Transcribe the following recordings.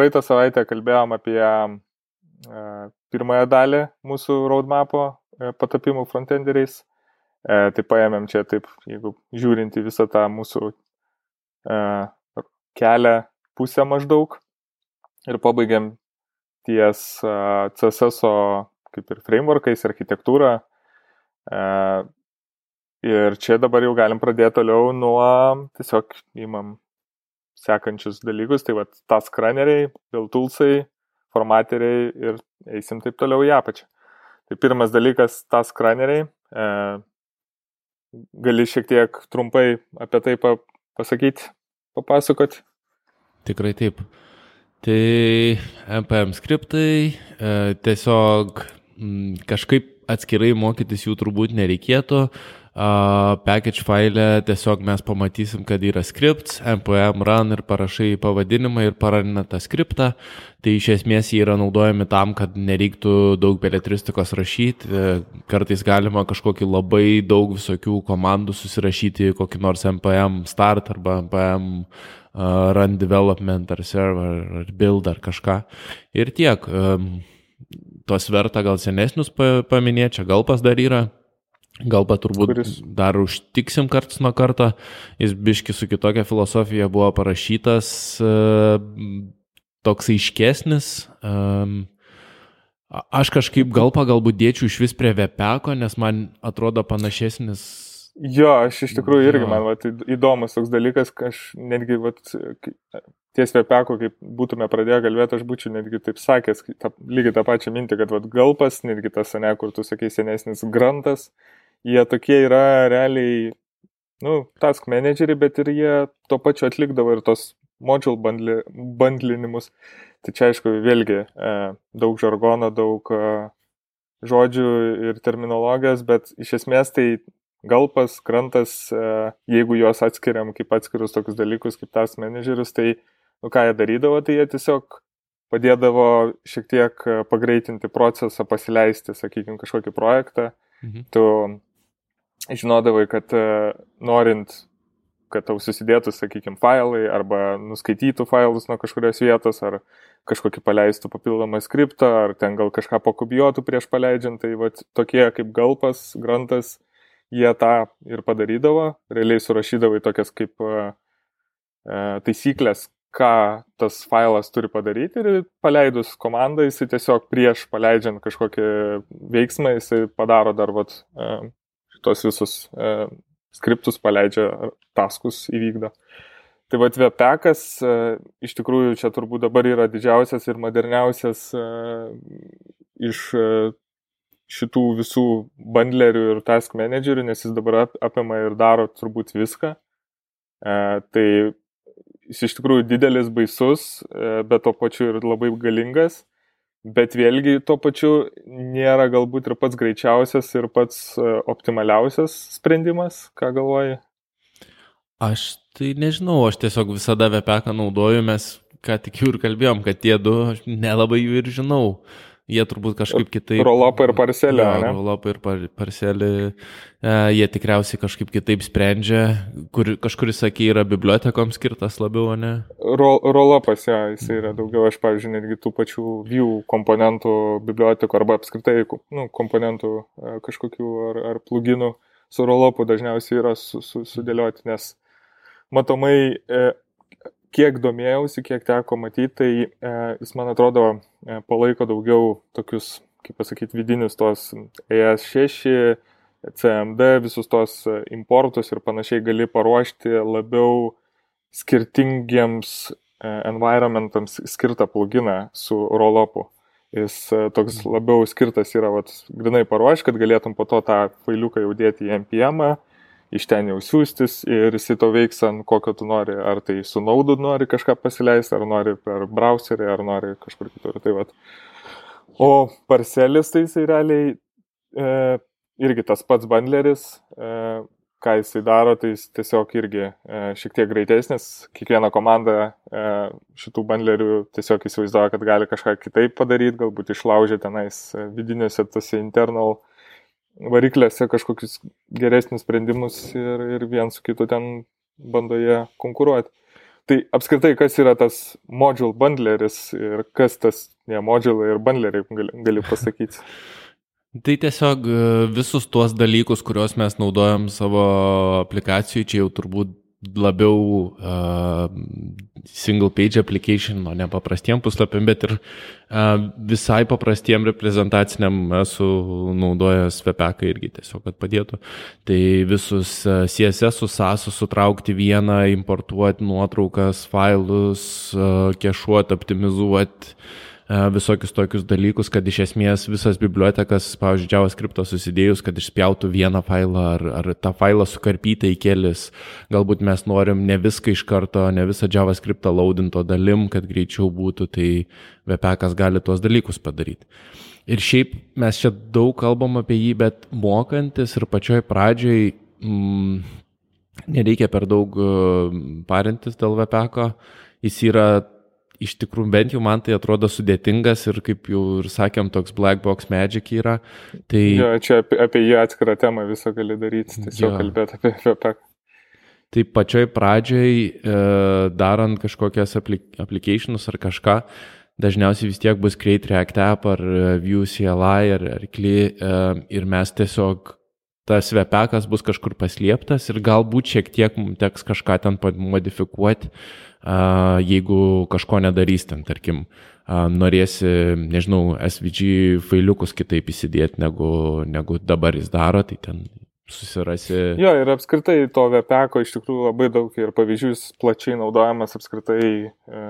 praeitą savaitę kalbėjom apie pirmąją dalį mūsų roadmapo patapimų frontenderiais. Tai paėmėm čia taip, jeigu žiūrint į visą tą mūsų kelią pusę maždaug ir pabaigėm ties CSS kaip ir frameworkais, architektūra. Ir čia dabar jau galim pradėti toliau nuo tiesiog įmam sekančius dalykus, tai va task runneriai, build toolsai, formateriai ir eisim taip toliau į apačią. Tai pirmas dalykas task runneriai. E, gali šiek tiek trumpai apie tai pasakyti, papasakoti? Tikrai taip. Tai NPM skriptai e, tiesiog m, kažkaip atskirai mokytis jų turbūt nereikėtų. Uh, package file tiesiog mes pamatysim, kad yra scripts, npm run ir parašai pavadinimą ir paranina tą skriptą. Tai iš esmės jie yra naudojami tam, kad nereiktų daug beletristikos rašyti. E, kartais galima kažkokį labai daug visokių komandų susirašyti, kokį nors npm start arba npm uh, run development ar server ar build ar kažką. Ir tiek. Um, tos verta gal senesnius paminėti, čia galpas dar yra Galba turbūt Kuris... dar užtiksim karts nuo karto. Jis biški su kitokia filosofija buvo parašytas, e, toks aiškesnis. Aš kažkaip galpa galbūt dėčiau iš vis prie Vepeko, nes man atrodo panašesnis. Jo, aš iš tikrųjų irgi, man vat, įdomus toks dalykas, kad aš netgi vat, ties Vepeko, kaip būtume pradėję kalbėti, aš būčiau netgi taip sakęs, ta, lygiai tą pačią mintį, kad vat, galpas, netgi tas, ne, kur tu sakai senesnis grantas, jie tokie yra realiai, nu, task manageriai, bet ir jie tuo pačiu atlikdavo ir tos module bandli, bandlinimus. Tai čia aišku, vėlgi e, daug žargono, daug e, žodžių ir terminologijos, bet iš esmės tai galpas, krantas, e, jeigu juos atskiriam kaip atskirus tokius dalykus, kaip task managerius, tai, nu ką jie darydavo, tai jie tiesiog padėdavo šiek tiek pagreitinti procesą, pasileisti, sakykime, kažkokį projektą. Mhm. Tu žinodavai, kad e, norint, kad tau susidėtų, sakykime, failai arba nuskaitytų failus nuo kažkurios vietos, ar kažkokį paleistų papildomą skriptą, ar ten gal kažką pakopijuotų prieš paleidžiant, tai vat, tokie kaip galpas, grantas, jie tą ir padarydavo, realiai surašydavo į tokias kaip uh, taisyklės, ką tas failas turi padaryti ir paleidus komandą, jisai tiesiog prieš paleidžiant kažkokį veiksmą, jisai padaro dar vat, tos visus e, skriptus paleidžia, taskus įvykdo. Tai vad Vepekas e, iš tikrųjų čia turbūt dabar yra didžiausias ir moderniausias e, iš e, šitų visų bandlerių ir task managerių, nes jis dabar apima ir daro turbūt viską. E, tai jis iš tikrųjų didelis, baisus, e, bet to pačiu ir labai galingas. Bet vėlgi tuo pačiu nėra galbūt ir pats greičiausias ir pats e, optimaliausias sprendimas, ką galvoji? Aš tai nežinau, aš tiesiog visada VPK naudoju, mes ką tik jau ir kalbėjom, kad tie du aš nelabai jų ir žinau. Uh, Jie turbūt kažkaip kitaip. Rolopą ir parcelę. Ja, rolopą ir par, parcelį. E, jie tikriausiai kažkaip kitaip sprendžia. Kur, kažkuris, sakė, yra bibliotekoms skirtas labiau, ne? Ro, rolopas, ja, jis yra daugiau, aš, pavyzdžiui, netgi tų pačių view komponentų bibliotekų arba apskritai nu, komponentų e, kažkokių ar, ar pluginų su rolopu dažniausiai yra su, su, sudėlioti, nes matomai e, kiek domėjausi, kiek teko matyti, tai e, jis, man atrodo, e, palaiko daugiau tokius, kaip pasakyti, vidinius tos ES6, CMD, visus tos importus ir panašiai gali paruošti labiau skirtingiems e, environmentams skirtą pluginą su rollopu. Jis e, toks labiau skirtas yra, vat, grinai paruošti, kad galėtum po to tą failiuką jau dėti į NPM, -ą iš ten jau siūstis ir jisai to veiks ant kokio tu nori, ar tai su naudu nori kažką pasileisti, ar nori per browserį, ar nori kažkur kitur. Tai vat. o parcelis tai jisai realiai e, irgi tas pats bandleris, e, ką jisai daro, tai jis tiesiog irgi e, šiek tiek greitesnis. Kiekviena komanda e, šitų bandlerių tiesiog įsivaizduoja, kad gali kažką kitaip padaryti, galbūt išlaužė tenais vidiniuose tose internal varikliuose kažkokius geresnius sprendimus ir, ir vien su kitu ten bando jie konkuruoti. tai apskritai, kas yra tas module bundleris ir kas tas, ne, module ir bundleriai, gali, gali pasakyti. Tai tiesiog e, visus tuos dalykus, kuriuos mes naudojam savo aplikacijai, čia jau turbūt labiau uh, single page application, o ne paprastiem puslapiam, bet ir uh, visai paprastiem reprezentaciniam esu naudojęs VPK irgi tiesiog, kad padėtų. Tai visus uh, CSS, SAS sutraukti vieną, importuoti nuotraukas, failus, uh, kešuoti, optimizuoti E, visokius tokius dalykus, kad iš esmės visas bibliotekas, pavyzdžiui, JavaScript susidėjus, kad išspjautų vieną failą ar, ar tą failą sukarpytą į kelis. Galbūt mes norim ne viską iš karto, ne visą JavaScript laudinto dalim, kad greičiau būtų, tai VPKas gali tuos dalykus padaryti. Ir šiaip mes čia daug kalbam apie jį, bet mokantis ir pačioj pradžioj mm, nereikia per daug parintis dėl VPK. Jis yra iš tikrųjų bent jau man tai atrodo sudėtingas ir kaip jau ir sakėm, toks black box magic yra. Tai... Jo, čia apie, apie jį atskirą temą visą gali daryti, tiesiog kalbėti apie FPP. Tai pačioj pradžioj, e, darant kažkokias applicationus ar kažką, dažniausiai vis tiek bus Create React App ar e, Vue CLI ar, ar CLI e, ir mes tiesiog tas vepekas bus kažkur paslėptas ir galbūt šiek tiek mums teks kažką ten modifikuoti, jeigu kažko nedarys ten, tarkim, norėsi, nežinau, SVG failiukus kitaip įsidėti, negu, negu dabar jis daro, tai ten susirasi. Jo, ir apskritai to VPK iš tikrųjų labai daug ir pavyzdžių jis plačiai naudojamas apskritai e,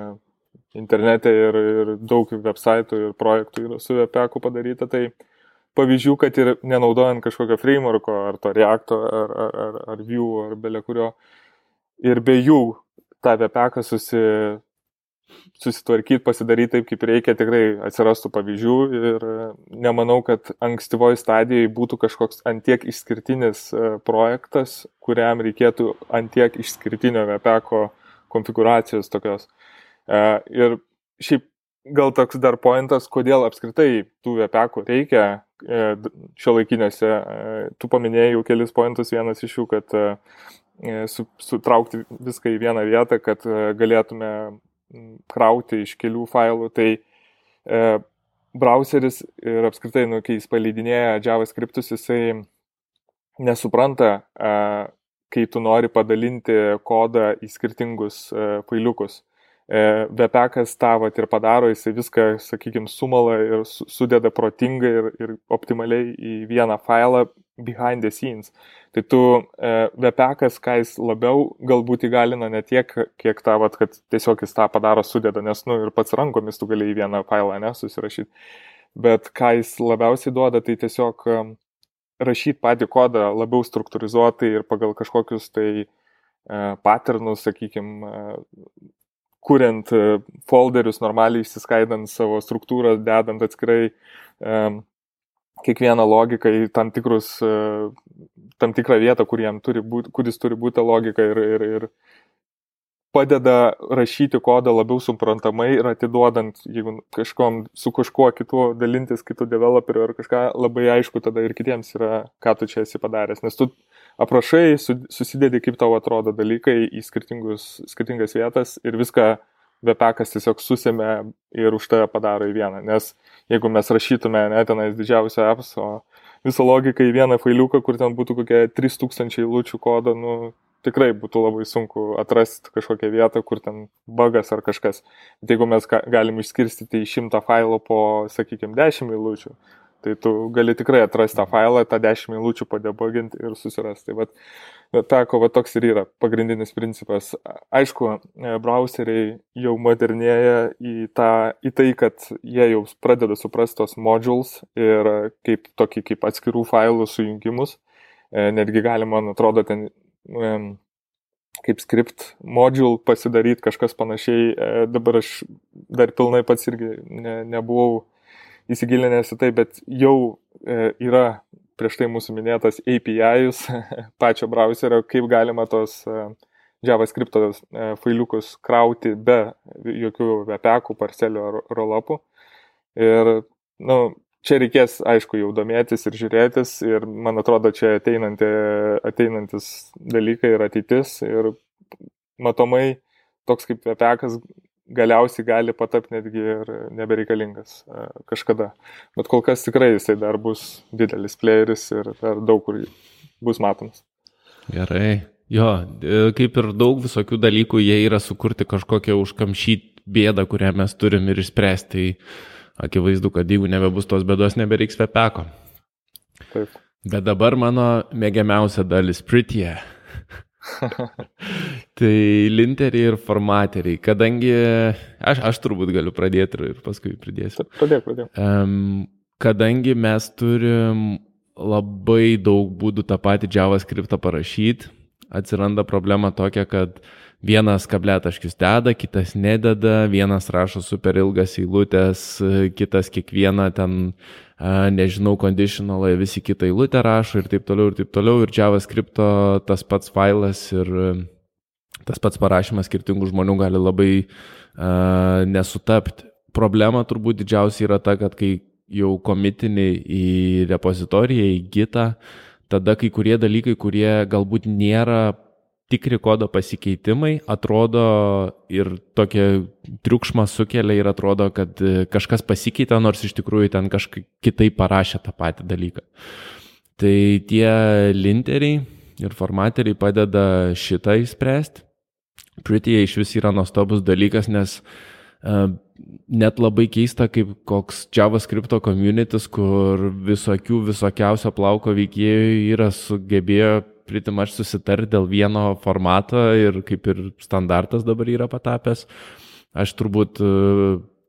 internete ir, ir daug websaitų ir projektų yra su VPK padaryta, tai pavyzdžių, kad ir nenaudojant kažkokio frameworko, ar to Reacto, ar, ar, ar, ar Vue, ar belekurio, ir be jų tą vepeką susi, susitvarkyti, pasidaryti taip, kaip reikia, tikrai atsirastų pavyzdžių ir nemanau, kad ankstyvoji stadijai būtų kažkoks antiek išskirtinis e, projektas, kuriam reikėtų antiek išskirtinio vepeko konfiguracijos tokios. E, ir šiaip gal toks dar pointas, kodėl apskritai tų vepekų reikia e, šio laikinėse. Tu paminėjai jau kelis pointus, vienas iš jų, kad E, su, sutraukti viską į vieną vietą, kad e, galėtume krauti iš kelių failų. Tai e, browseris ir apskritai, nu, kai jis paleidinėja JavaScriptus, jisai nesupranta, e, kai tu nori padalinti kodą į skirtingus e, failiukus. VPK'as tą vat ir padaro, jisai viską, sakykime, sumala ir sudeda protingai ir, ir optimaliai į vieną failą behind the scenes. Tai tu VPK'as, ką jis labiau galbūt įgalina ne tiek, kiek tą, vat, kad tiesiog jis tą padaro, sudeda, nes, nu, ir pats rankomis tu gali į vieną failą, ne, susirašyti. Bet ką jis labiausiai duoda, tai tiesiog rašyti patį kodą labiau struktūrizuotai ir pagal kažkokius tai paternus, sakykime, kuriant e, folderius, normaliai išsiskaidant savo struktūrą, dedant atskirai um, kiekvieną logiką į tam, tikrus, uh, tam tikrą vietą, kur turi būt, kuris turi būti logika ir, ir, ir padeda rašyti kodą labiau suprantamai ir atiduodant, jeigu kažkom su kažkuo kitu dalintis, kitų developerių ar kažką, labai aišku tada ir kitiems yra, ką tu čia esi padaręs. Nes tu aprašai, susidedi, kaip tau atrodo dalykai į skirtingas vietas ir viską VPK'as tiesiog susėmė ir už tave padaro į vieną. Nes jeigu mes rašytume net tenais didžiausią apps, o visą logiką į vieną failiuką, kur ten būtų kokie 3000 eilučių kodo, nu, tikrai būtų labai sunku atrasti kažkokią vietą, kur ten bagas ar kažkas. Bet jeigu mes galim išskirstyti į šimtą failų po, sakykime, 10 eilučių, Tai tu gali tikrai atrasti tą failą, tą 10 minučių padebuginti ir susirasti. Tai vat, teko, va toks ir yra pagrindinis principas. Aišku, e, browseriai jau modernėja į, tą, į tai, kad jie jau pradeda suprasti tos modules ir kaip tokį kaip atskirų failų sujungimus. E, netgi galima, man atrodo, ten kaip script module pasidaryti kažkas panašiai. E, dabar aš dar pilnai pats irgi ne, nebuvau įsigilinęs į tai, bet jau e, yra prieš tai mūsų minėtas API'us pačio browserio, kaip galima tos e, JavaScript e, failiukus krauti be jokių vepekų, parcelių ar rollupų. Ir, na, nu, čia reikės, aišku, jau domėtis ir žiūrėtis ir, man atrodo, čia ateinanti, ateinantis dalykai ir ateitis ir matomai toks kaip vepekas galiausiai gali patapti netgi ir nebereikalingas e, kažkada. Bet kol kas tikrai jisai dar bus didelis playeris ir dar daug kur bus matomas. Gerai. Jo, e, kaip ir daug visokių dalykų, jie yra sukurti kažkokią užkamšyti bėdą, kurią mes turim ir išspręsti. Tai akivaizdu, kad jeigu nebebus tos bėdos, nebereiks vepeko. Taip. Bet dabar mano mėgiamiausia dalis - pritie. tai linteriai ir formateriai, kadangi aš, aš turbūt galiu pradėti ir, ir paskui pridėsiu. Pradėk, pradėk. Um, kadangi mes turim labai daug būdų tą patį JavaScript parašyti, atsiranda problema tokia, kad vienas kabletaškis deda, kitas nededa, vienas rašo super ilgas eilutės, kitas kiekvieną ten, nežinau, conditionalą, visi kitą eilutę rašo ir taip toliau, ir taip toliau, ir JavaScript tas pats failas ir tas pats parašymas skirtingų žmonių gali labai uh, nesutapti. Problema turbūt didžiausia yra ta, kad kai jau komitini į repozitoriją, į gitą, tada kai kurie dalykai, kurie galbūt nėra tikri kodo pasikeitimai, atrodo ir tokie triukšmą sukelia ir atrodo, kad kažkas pasikeitė, nors iš tikrųjų ten kažkaip kitaip parašė tą patį dalyką. Tai tie linteriai ir formateriai padeda šitą įspręsti. Pretty iš vis yra nuostabus dalykas, nes uh, net labai keista, kaip koks JavaScript communities, kur visokių visokiausio plauko veikėjų yra sugebėjo pritimač susitarti dėl vieno formato ir kaip ir standartas dabar yra patapęs. Aš turbūt e,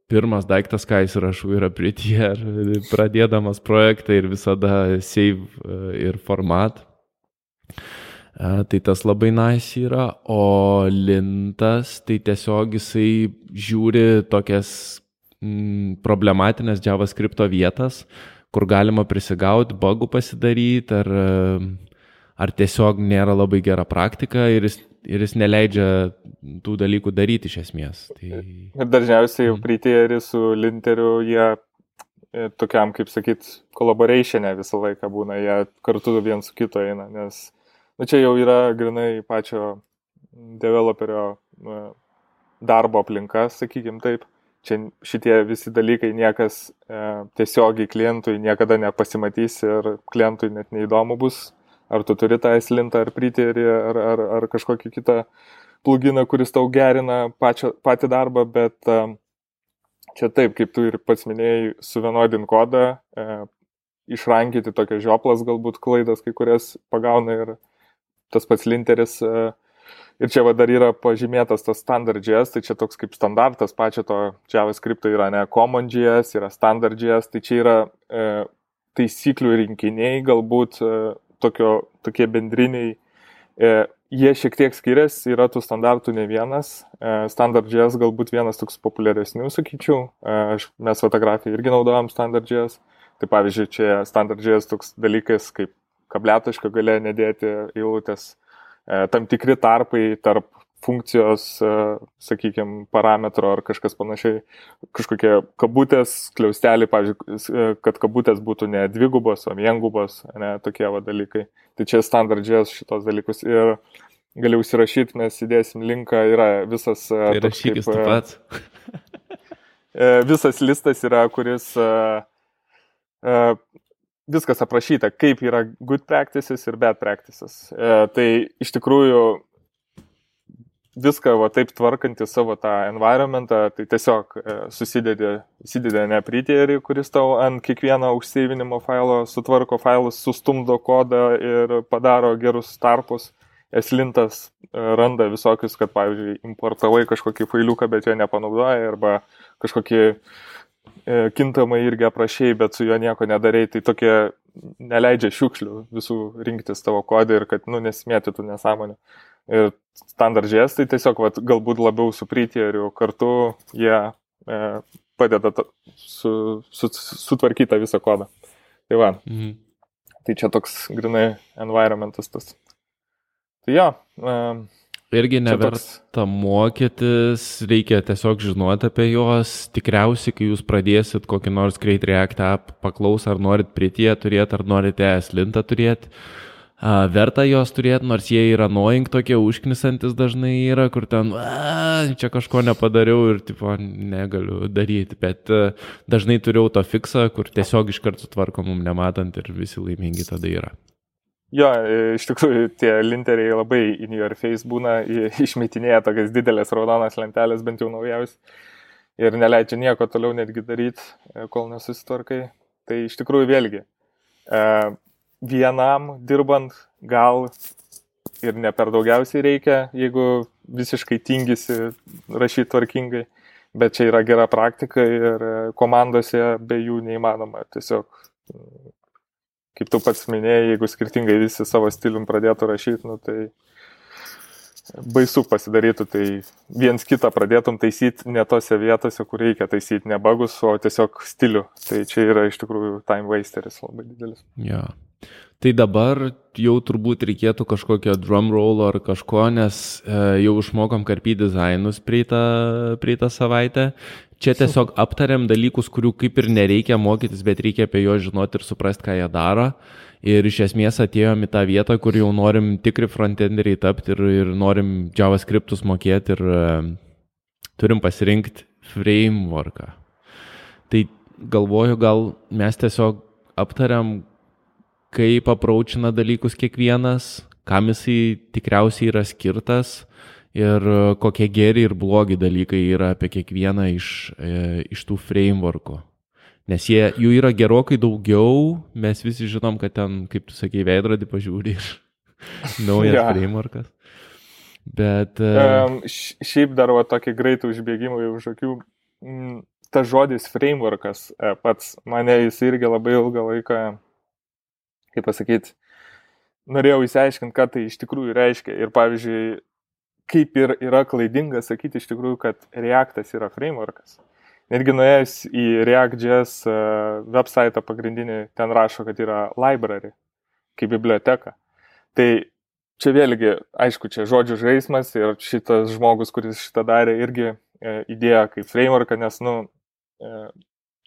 pirmas daiktas, ką įsirašau, yra Prettier, pradėdamas projektą ir visada save e, ir format. Tai tas labai nice yra, o lintas, tai tiesiog jisai žiūri tokias mm, problematinės JavaScript vietas, kur galima prisigauti, bugų pasidaryti, ar, ar tiesiog nėra labai gera praktika ir jis, ir jis neleidžia tų dalykų daryti iš esmės. Tai... Ir dažniausiai mm. priteiri su linteriu, jie e, tokiam, kaip sakyt, collaborationė visą laiką būna, jie kartu vien su kito eina, nes Na čia jau yra grinai pačio developerio darbo aplinka, sakykim taip. Čia šitie visi dalykai niekas e, tiesiogiai klientui niekada nepasimatys ir klientui net neįdomu bus, ar tu turi tą eslintą, ar priterį, ar, ar, ar kažkokį kitą pluginą, kuris tau gerina pačio, patį darbą, bet e, čia taip, kaip tu ir pats minėjai, suvienodin kodą, e, išrankyti tokias žioplas galbūt klaidas, kai kurias pagauna ir tas pats linteris. E, ir čia va dar yra pažymėtas tas standard.js, tai čia toks kaip standartas pačio to JavaScript yra ne common.js, yra standard.js, tai čia yra e, taisyklių rinkiniai, galbūt e, tokio, tokie bendriniai. E, jie šiek tiek skiriasi, yra tų standartų ne vienas. E, standard.js galbūt vienas toks populiaresnių, sakyčiau. E, mes fotografiją irgi naudojam standard.js. Tai pavyzdžiui, čia standard.js toks dalykas kaip kabletaškio gale nedėti eilutės, e, tam tikri tarpai tarp funkcijos, e, sakykime, parametro ar kažkas panašiai, kažkokie kabutės, kliausteliai, pavyzdžiui, e, kad kabutės būtų ne dvigubos, o viengubos, ne tokie va dalykai. Tai čia standardžias šitos dalykus ir galiu užsirašyti, mes įdėsim linką, yra visas... Tai rašykis taip pat. visas listas yra, kuris viskas aprašyta, kaip yra good practices ir bad practices. E, tai iš tikrųjų viską va, taip tvarkanti savo tą environmentą, tai tiesiog e, susidedė, susidedė ne priterį, kuris tau ant kiekvieno užseivinimo failo sutvarko failus, sustumdo kodą ir padaro gerus tarpus. Eslintas e, randa visokius, kad, pavyzdžiui, importavai kažkokį failiuką, bet jo nepanaudoja, arba kažkokį kintamai irgi aprašiai, bet su juo nieko nedarai, tai tokie neleidžia šiukšlių visų rinktis tavo kodą ir kad, nu, nesimėtytų nesąmonė. Ir standardžės, tai tiesiog, vat, galbūt labiau su pritieriu kartu jie e, padeda ta, su, su, sutvarkyti visą kodą. Tai va. Mhm. Tai čia toks grinai environmentas tas. Tai jo. E, Irgi neverta mokytis, reikia tiesiog žinoti apie juos. Tikriausiai, kai jūs pradėsit kokį nors Create React app, paklaus, ar norit pritie turėti, ar norite eslintą turėti. a, verta juos turėti, nors jie yra annoying tokie, užknisantis dažnai yra, kur ten, a, čia kažko nepadariau ir, tipo, negaliu daryti, bet a, dažnai turėjau to fiksą, kur tiesiog iš karto tvarkomum nematant ir visi laimingi tada yra. Jo, iš tikrųjų, tie linteriai labai in your face būna, išmetinėja tokias didelės raudonas lentelės, bent jau naujausias, ir neleidžia nieko toliau netgi daryti, e, kol nesusitvarkai. Tai iš tikrųjų vėlgi, e, vienam dirbant gal ir ne per daugiausiai reikia, jeigu visiškai tingisi rašyti tvarkingai, bet čia yra gera praktika ir e, komandose be jų neįmanoma tiesiog kaip tu pats minėjai, jeigu skirtingai visi savo stilium pradėtų rašyti, nu, tai baisu pasidarytų, tai viens kitą pradėtum taisyti ne tose vietose, kur reikia taisyti ne bagus, o tiesiog stilių. Tai čia yra iš tikrųjų time wasteris labai didelis. Ja. Tai dabar jau turbūt reikėtų kažkokio drum roll ar kažko, nes e, jau išmokom karpyti dizainus prieitą savaitę Čia tiesiog aptariam dalykus, kurių kaip ir nereikia mokytis, bet reikia apie juos žinoti ir suprasti, ką jie daro. Ir iš esmės atėjom į tą vietą, kur jau norim tikri frontenderiai tapti ir, ir norim JavaScriptus mokėti ir uh, turim pasirinkti frameworką. Tai galvoju, gal mes tiesiog aptariam, kaip apraučina dalykus kiekvienas, kam jisai tikriausiai yra skirtas ir e, kokie geri ir blogi dalykai yra apie kiekvieną iš, e, iš tų frameworkų. Nes jie, jų yra gerokai daugiau, mes visi žinom, kad ten, kaip tu sakei, veidrodį pažiūri ir naujas ja. frameworkas. Bet. Um, šiaip dar va tokį greitą užbėgimą už akių. Mm, ta žodis frameworkas pats mane jis irgi labai ilgą laiką, kaip pasakyti, norėjau įsiaiškinti, ką tai iš tikrųjų reiškia. Ir pavyzdžiui, kaip ir yra klaidinga sakyti iš tikrųjų, kad Reactas yra frameworkas. Netgi nuėjęs į React.js e, website pagrindinį, ten rašo, kad yra library, kaip biblioteka. Tai čia vėlgi, aišku, čia žodžių žaidimas ir šitas žmogus, kuris šitą darė, irgi e, idėja kaip frameworką, nes, nu, e,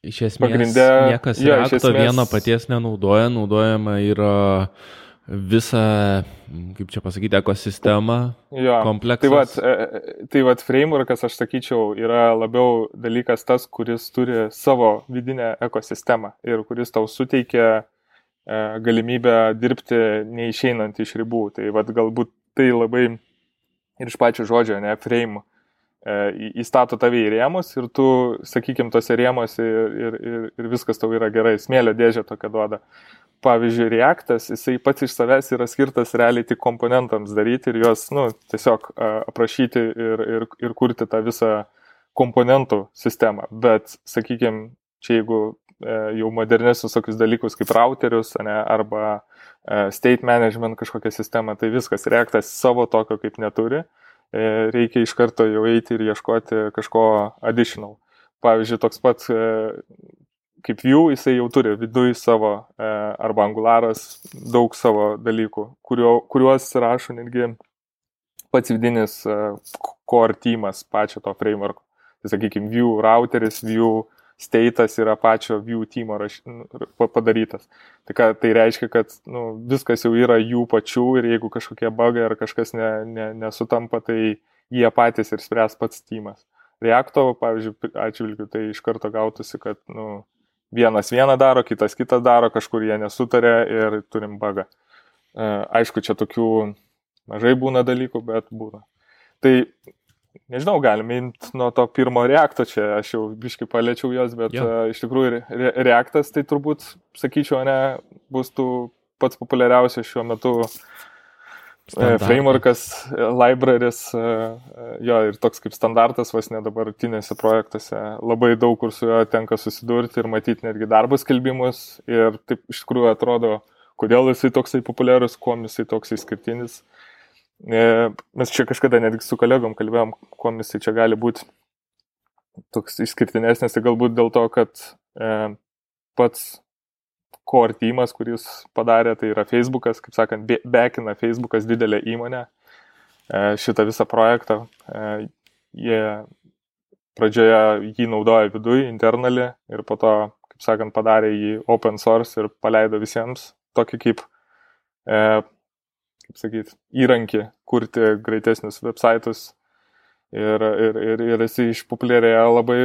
Iš esmės, pagrindė, niekas ja, Reacto esmės, vieno paties nenaudoja, naudojama yra uh, visą, kaip čia pasakyti, ekosistemą, jo, kompleksą. Tai vat, e, tai vat frameworkas, aš sakyčiau, yra labiau dalykas tas, kuris turi savo vidinę ekosistemą ir kuris tau suteikia e, galimybę dirbti neišeinant iš ribų. Tai vat galbūt tai labai ir iš pačio žodžio, ne, frame e, įstato tave į rėmus ir tu, sakykim, tose rėmose ir, ir, ir, ir viskas tau yra gerai, smėlio dėžė tokia duoda pavyzdžiui, Reactas, jisai pats iš savęs yra skirtas realiai tik komponentams daryti ir juos, nu, tiesiog aprašyti ir, ir, ir kurti tą visą komponentų sistemą. Bet, sakykime, čia jeigu e, jau modernesnius tokius dalykus kaip routerius ne, arba e, state management kažkokią sistemą, tai viskas, Reactas savo tokio kaip neturi, e, reikia iš karto jau eiti ir ieškoti kažko additional. Pavyzdžiui, toks pat kaip Vue jisai jau turi viduje savo, e, arba Angularas, daug savo dalykų, kurio, kuriuos rašo netgi pats vidinis e, core teamas pačio to framework. Tai sakykime, Vue routeris, Vue status yra pačio Vue teamo raš, padarytas. Tai, ką, tai reiškia, kad nu, viskas jau yra jų pačių ir jeigu kažkokie bugai ar kažkas ne, ne, nesutampa, tai jie patys ir spręs pats teamas. Reakto, pavyzdžiui, atžvilgiu, tai iš karto gautųsi, kad nu, vienas vieną daro, kitas kitą daro, kažkur jie nesutarė ir turim bagą. E, aišku, čia tokių mažai būna dalykų, bet būna. Tai nežinau, galime imti nuo to pirmo reakto, čia aš jau biškai paliečiau jos, bet ja. uh, iš tikrųjų re reaktas tai turbūt, sakyčiau, ne, bus tų pats populiariausias šiuo metu uh, Standartai. Frameworkas, libraries, jo ir toks kaip standartas vos ne dabartinėse projektuose. Labai daug kur su juo tenka susidurti ir matyti netgi darbo skelbimus. Ir taip iš tikrųjų atrodo, kodėl jisai toksai populiarus, kuo jisai toksai skirtinis. E, mes čia kažkada netgi su kolegom kalbėjom, kuo jisai čia gali būti toks išskirtinesnis. Tai galbūt dėl to, kad e, pats core teamas, kuris padarė, tai yra Facebookas, kaip sakant, bekina Facebookas didelė įmonė e, šitą visą projektą. E, jie pradžioje jį naudoja viduje, internalį ir po to, kaip sakant, padarė jį open source ir paleido visiems tokį kaip e, kaip sakyti, įrankį kurti greitesnius websaitus ir, ir, ir, ir jisai išpopuliarėjo labai,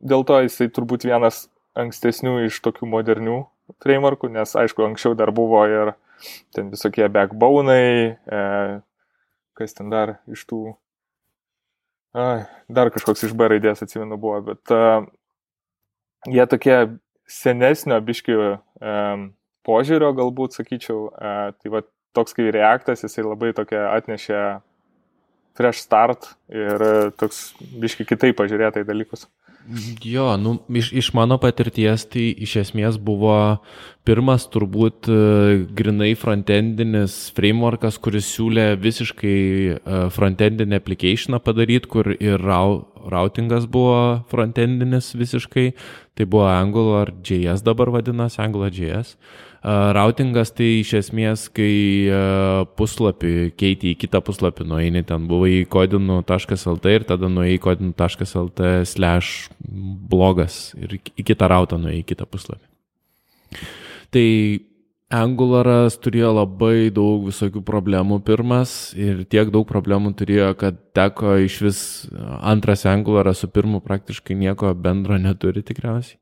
dėl to jisai turbūt vienas ankstesnių iš tokių modernių frameworkų, nes aišku, anksčiau dar buvo ir ten visokie backbone'ai, e, kas ten dar iš tų, ai, dar kažkoks iš B raidės atsimenu buvo, bet e, jie tokie senesnio biškių e, požiūrio galbūt, sakyčiau, e, tai va toks kaip reaktas, jisai labai tokia atnešė fresh start ir toks biški kitaip pažiūrėtai dalykus. Jo, nu, iš, iš mano patirties tai iš esmės buvo pirmas turbūt e, grinai frontendinis frameworkas, kuris siūlė visiškai e, frontendinį applicationą padaryti, kur ir routingas buvo frontendinis visiškai, tai buvo Angular JS dabar vadinasi, Angular JS. Routingas tai iš esmės, kai puslapį keiti į kitą puslapį, nueini ten, buvo į kodinu.lt ir tada nueini į kodinu.lt slash blogas ir į kitą rautą nueini į kitą puslapį. Tai Angularas turėjo labai daug visokių problemų pirmas ir tiek daug problemų turėjo, kad teko iš vis antras Angularas su pirmu praktiškai nieko bendro neturi tikriausiai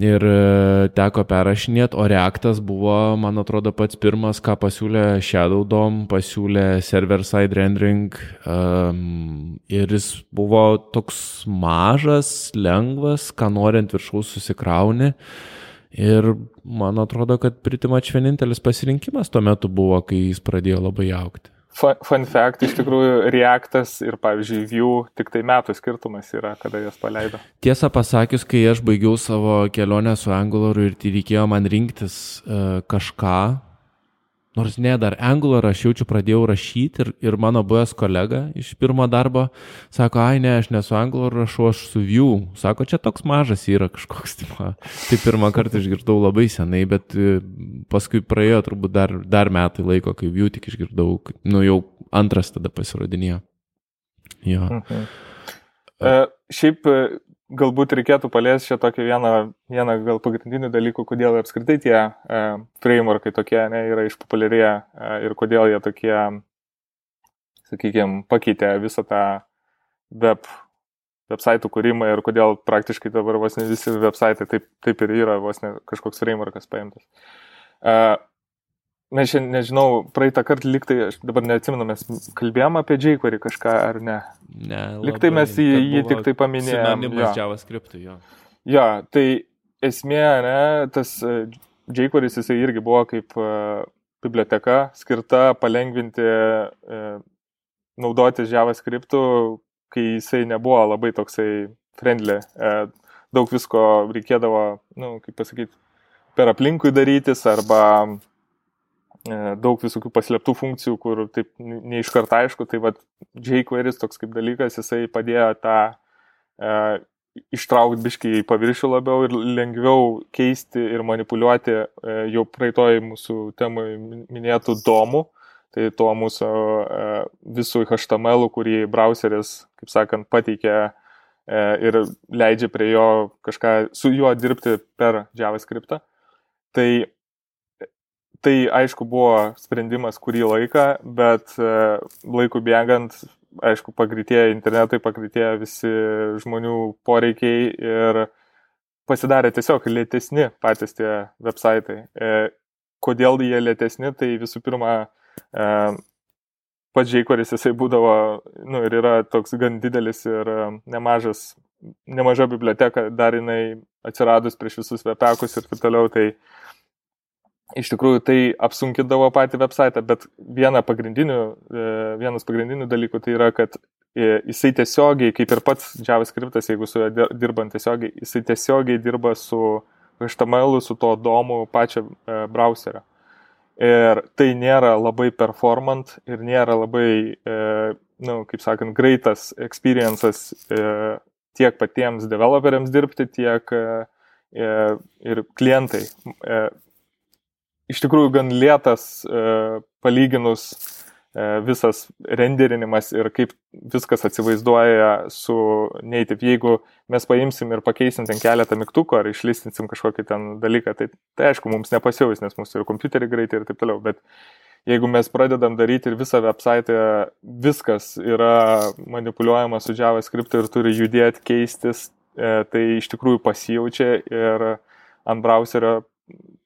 ir e, teko perrašinėti, o Reactas buvo, man atrodo, pats pirmas, ką pasiūlė Shadow DOM, pasiūlė server-side rendering um, ir jis buvo toks mažas, lengvas, ką norint viršaus susikrauni. Ir man atrodo, kad pritimač vienintelis pasirinkimas tuo metu buvo, kai jis pradėjo labai aukti fun fact, iš tikrųjų, Reactas ir, pavyzdžiui, Vue tik tai metų skirtumas yra, kada jas paleido. Tiesą pasakius, kai aš baigiau savo kelionę su Angularu ir tai reikėjo man rinktis uh, kažką, Nors ne, dar Angular aš jaučiu pradėjau rašyti ir, ir mano buvęs kolega iš pirmo darbo sako, ai ne, aš nesu Angular rašau, aš su Vue. Sako, čia toks mažas yra kažkoks. Tai, tai pirmą kartą išgirdau labai senai, bet e, paskui praėjo turbūt dar, dar metai laiko, kai Vue tik išgirdau, nu jau antras tada pasirodinėjo. Jo. Mhm. E, šiaip galbūt reikėtų paliesti čia tokį vieną, vieną gal pagrindinių dalykų, kodėl apskritai tie e, frameworkai tokie ne, yra išpopuliarėję e, ir kodėl jie tokie, sakykime, pakeitė visą tą web, websaitų kūrimą ir kodėl praktiškai dabar vos ne visi websaitai taip, taip ir yra, vos ne kažkoks frameworkas paimtas. E, Mes šiandien, nežinau, praeitą kartą liktai, aš dabar neatsimenu, mes kalbėjom apie jQuery kažką ar ne. Ne. Liktai mes jį, jį tik tai paminėjome. Ja. JavaScript, jo. Ja, tai esmė, ne, tas e, jQuery jisai irgi buvo kaip uh, biblioteka skirta palengvinti uh, naudotis JavaScript, kai jisai nebuvo labai toksai friendly. Uh, daug visko reikėdavo, na, nu, kaip pasakyti, per aplinkui darytis arba daug visokių paslėptų funkcijų, kur taip neiškart aišku, tai vad jQuery toks kaip dalykas, jisai padėjo tą e, ištraukti biškai į paviršių labiau ir lengviau keisti ir manipuliuoti e, jau praeitoj mūsų temai minėtų domų, tai tuo mūsų e, visų HTML, kurį browseris, kaip sakant, pateikė e, ir leidžia prie jo kažką su juo dirbti per JavaScript. Tai tai aišku buvo sprendimas kurį laiką, bet e, laikų bėgant, aišku, pagreitėjo internetai, pagreitėjo visi žmonių poreikiai ir pasidarė tiesiog lėtesni patys tie websaitai. E, kodėl jie lėtesni, tai visų pirma, e, pats Žeikoris jisai būdavo, nu ir yra toks gan didelis ir nemažas, nemaža biblioteka, dar jinai atsiradus prieš visus webekus ir taip toliau, tai iš tikrųjų tai apsunkindavo patį website, bet viena pagrindinių, e, vienas pagrindinių dalykų tai yra, kad e, jisai tiesiogiai, kaip ir pats JavaScriptas, jeigu su juo dirbant tiesiogiai, jisai tiesiogiai dirba su HTML, su to domu pačią e, browserio. Ir tai nėra labai performant ir nėra labai, na, nu, kaip sakant, greitas experiences tiek patiems developeriams dirbti, tiek ir klientai. Iš tikrųjų gan lėtas e, palyginus e, visas renderinimas ir kaip viskas atsivaizduoja su native. Jeigu mes paimsim ir pakeisim ten keletą mygtukų ar išlistinsim kažkokį ten dalyką, tai, tai aišku, mums nepasiaus, nes mūsų ir kompiuteriai greitai ir taip toliau, bet jeigu mes pradedam daryti ir visą website, viskas yra manipuliuojama su JavaScript ir turi judėti, keistis, e, tai iš tikrųjų pasijaučia ir ant browserio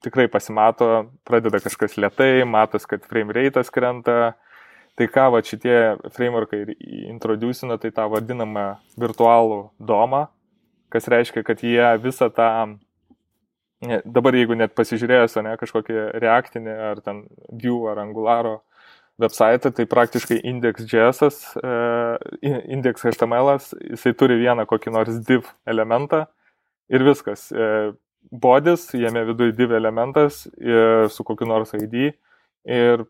tikrai pasimato, pradeda kažkas lietai, matos, kad frame rate'as krenta. Tai ką va šitie frameworkai introducina, tai tą vadinamą virtualų domą, kas reiškia, kad jie visą tą, dabar jeigu net pasižiūrėjus, ne, kažkokį reaktinį ar ten view ar angularo website, tai praktiškai index.js, e, index.html, jisai turi vieną kokį nors div elementą ir viskas. E, bodis, jame viduje div elementas su kokiu nors ID ir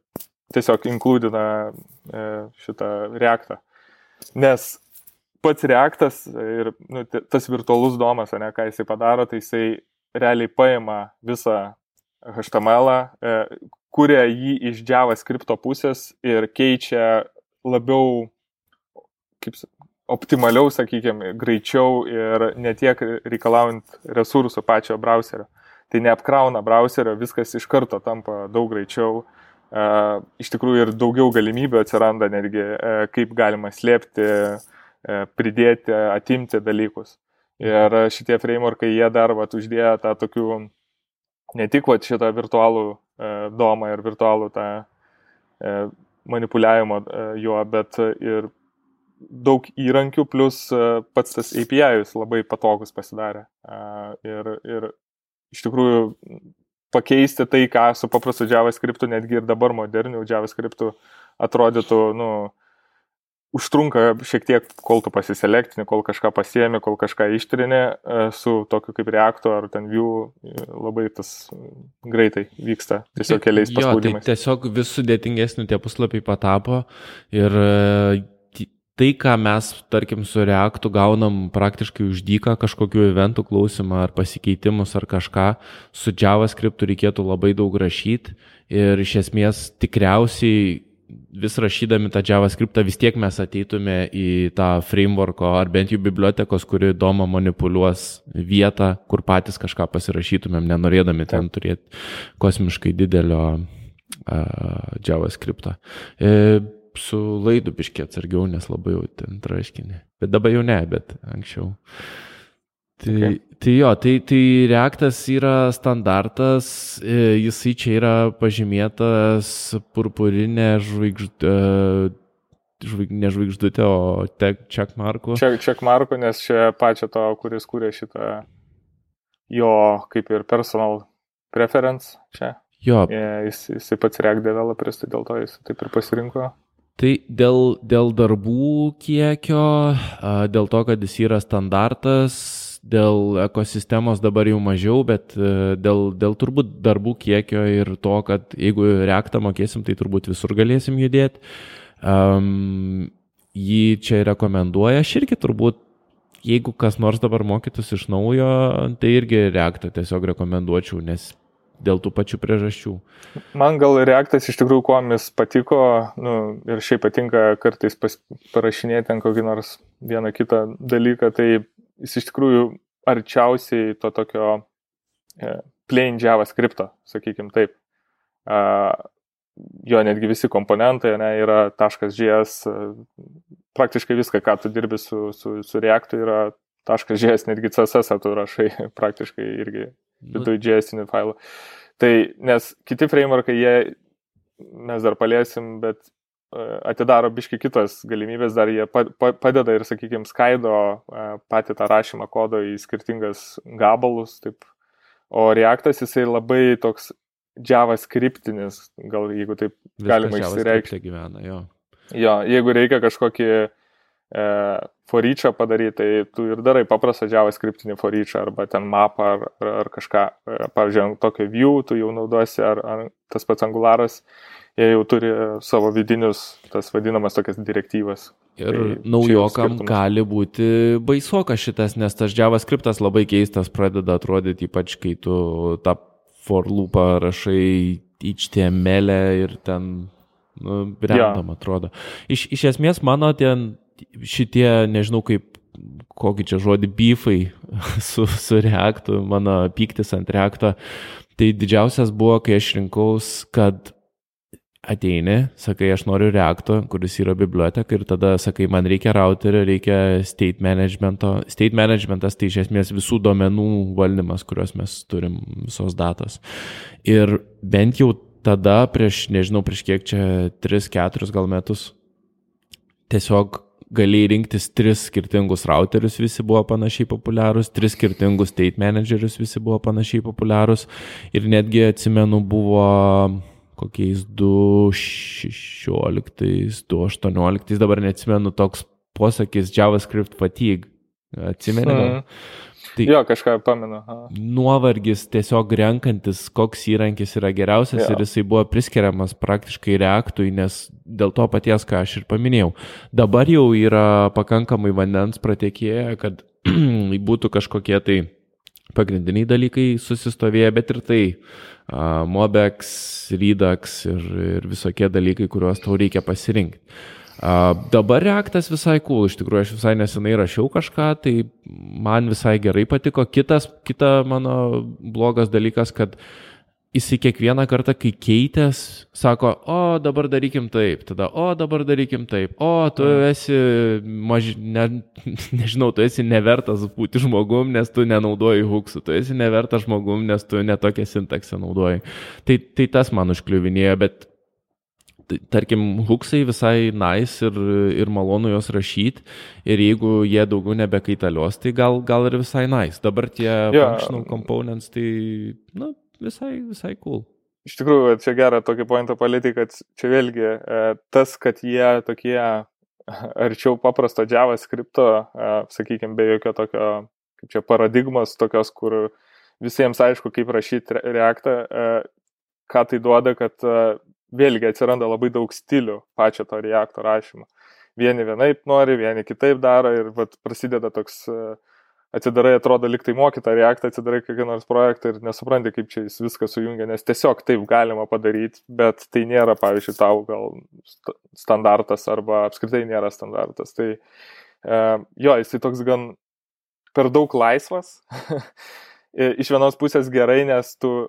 tiesiog inkludina e, šitą reaktą. Nes pats reaktas ir nu, tas virtualus domas, ne, ką jisai padaro, tai jisai realiai paima visą HTML, e, kuria jį iš JavaScript pusės ir keičia labiau, kaip optimaliau, sakykime, greičiau ir netiek reikalaujant resursų pačio browserio. Tai neapkrauna browserio, viskas iš karto tampa daug greičiau. E, iš tikrųjų ir daugiau galimybių atsiranda netgi, e, kaip galima slėpti, e, pridėti, atimti dalykus. Ir šitie frameworkai, jie dar vat, uždėjo tą tokių, ne tik vat, šitą virtualų domą ir virtualų tą manipuliavimo juo, bet ir daug įrankių, plus e, pats tas API labai patogus pasidarė. Ir, ir iš tikrųjų pakeisti tai, ką su paprastu JavaScript, netgi ir dabar moderniu JavaScript atrodytų, nu, užtrunka šiek tiek, kol tu pasiselektini, kol kažką pasiemi, kol kažką ištrini, e, su tokiu kaip Reacto ar ten View labai tas greitai vyksta, tiesiog keliais paspaudimais. Jo, tai tiesiog vis sudėtingesni tie puslapiai patapo ir e, tai, ką mes, tarkim, su Reaktu gaunam praktiškai uždyką kažkokiu eventų klausimą ar pasikeitimus ar kažką, su JavaScript reikėtų labai daug rašyti ir iš esmės tikriausiai vis rašydami tą JavaScriptą vis tiek mes ateitume į tą frameworko ar bent jau bibliotekos, kuri įdoma manipuliuos vietą, kur patys kažką pasirašytumėm, nenorėdami ten turėti kosmiškai didelio uh, JavaScriptą. E, su laidu biškiai atsargiau, nes labai jau ten traškinė. Bet dabar jau ne, bet anksčiau. Tai, okay. tai jo, tai, tai reaktas yra standartas, e, jisai čia yra pažymėtas purpurinė žvaigždė. Žvaig, ne žvaigždutė, o checkmarku. Checkmarku, nes čia pačio to, kuris kūrė šitą jo kaip ir personal preference čia. Jo. E, jis, jisai pats React developeris, tai dėl to jis taip ir pasirinko. Tai dėl, dėl darbų kiekio, dėl to, kad jis yra standartas, dėl ekosistemos dabar jau mažiau, bet dėl, dėl turbūt darbų kiekio ir to, kad jeigu reaktą mokėsim, tai turbūt visur galėsim judėti. Um, jį čia rekomenduoja, aš irgi turbūt, jeigu kas nors dabar mokytus iš naujo, tai irgi reaktą tiesiog rekomenduočiau, nes dėl tų pačių priežasčių. Man gal reaktas iš tikrųjų kuomis patiko nu, ir šiaip patinka kartais pas, parašinėti ant kokį nors vieną kitą dalyką, tai jis iš tikrųjų arčiausiai to tokio e, plain JavaScript, sakykim taip. Uh, jo netgi visi komponentai ne, yra .js, praktiškai viską, ką tu dirbi su, su, su Reactu, yra .js, netgi CSS tu rašai praktiškai irgi Viduje JS-inį failą. Tai nes kiti frameworkai, jie mes dar paliesim, bet e, atidaro biški kitas galimybės, dar jie padeda ir, sakykime, skaido e, patį tą rašymą kodo į skirtingas gabalus, taip. O Reactas jisai labai toks JavaScriptinis, gal jeigu taip Viskas galima išsireikšti. Jo. jo, jeigu reikia kažkokį e, foryčią padaryti, tai tu ir darai paprastą JavaScriptinį foryčią arba ten mapą ar, ar, ar kažką. E, pavyzdžiui, tokio view tu jau naudosi ar, ar tas pats angularas, jie jau turi savo vidinius, tas vadinamas tokias direktyvas. Ir tai naujokam gali būti baisokas šitas, nes tas JavaScriptas labai keistas pradeda atrodyti, ypač kai tu tą for loopą rašai HTML e ir ten, nu, random ja. atrodo. Iš, iš esmės mano ten šitie, nežinau kaip, kokį čia žodį, beefai su, su reaktu, mano pyktis ant reakto, tai didžiausias buvo, kai aš rinkaus, kad ateini, sakai, aš noriu reakto, kuris yra biblioteka ir tada sakai, man reikia routerio, reikia state managemento. State managementas tai iš esmės visų duomenų valdymas, kuriuos mes turim, visos datos. Ir bent jau tada, prieš, nežinau, prieš kiek čia, 3-4 gal metus, tiesiog galėjai rinktis tris skirtingus routerius, visi buvo panašiai populiarūs, tris skirtingus state managerius, visi buvo panašiai populiarūs ir netgi atsimenu buvo kokiais 2016, 2018, dabar neatsimenu toks posakis JavaScript fatigue. Atsimenu. Tai jo, kažką pamenu. Nuovargis tiesiog renkantis, koks įrankis yra geriausias jo. ir jisai buvo priskiriamas praktiškai reaktui, nes dėl to paties, ką aš ir paminėjau. Dabar jau yra pakankamai vandens pratekėję, kad būtų kažkokie tai pagrindiniai dalykai susistovėję, bet ir tai uh, Mobex, Redux ir, ir visokie dalykai, kuriuos tau reikia pasirinkti. Dabar reaktas visai cool, iš tikrųjų aš visai nesenai rašiau kažką, tai man visai gerai patiko. Kitas, kita mano blogas dalykas, kad jisai kiekvieną kartą, kai keitės, sako, o dabar darykim taip, tada, o dabar darykim taip, o tu esi, maž, ne, nežinau, tu esi nevertas būti žmogum, nes tu nenaudoji huksų, tu esi nevertas žmogum, nes tu netokią sintaksę naudoji. Tai, tai tas man užkliuvinėjo, bet tarkim, huksai visai nice ir, ir malonu juos rašyti ir jeigu jie daugiau nebekaitalios, tai gal, gal ir visai nice. Dabar tie yeah. functional components, tai, na, visai, visai cool. Iš tikrųjų, čia gerą tokį pointą palėtį, kad čia vėlgi e, tas, kad jie tokie arčiau paprasto JavaScripto, e, sakykime, be jokio tokio, kaip čia paradigmos, tokios, kur visiems aišku, kaip rašyti reaktą, e, ką tai duoda, kad vėlgi atsiranda labai daug stilių pačio to reakto rašymo. Vieni vienaip nori, vieni kitaip daro ir vat, prasideda toks, e, atsidarai, atrodo, liktai mokytą reaktą, atsidarai kokį nors projektą ir nesupranti, kaip čia jis viską sujungia, nes tiesiog taip galima padaryti, bet tai nėra, pavyzdžiui, tau gal standartas arba apskritai nėra standartas. Tai e, jo, jis toks gan per daug laisvas. Iš vienos pusės gerai, nes tu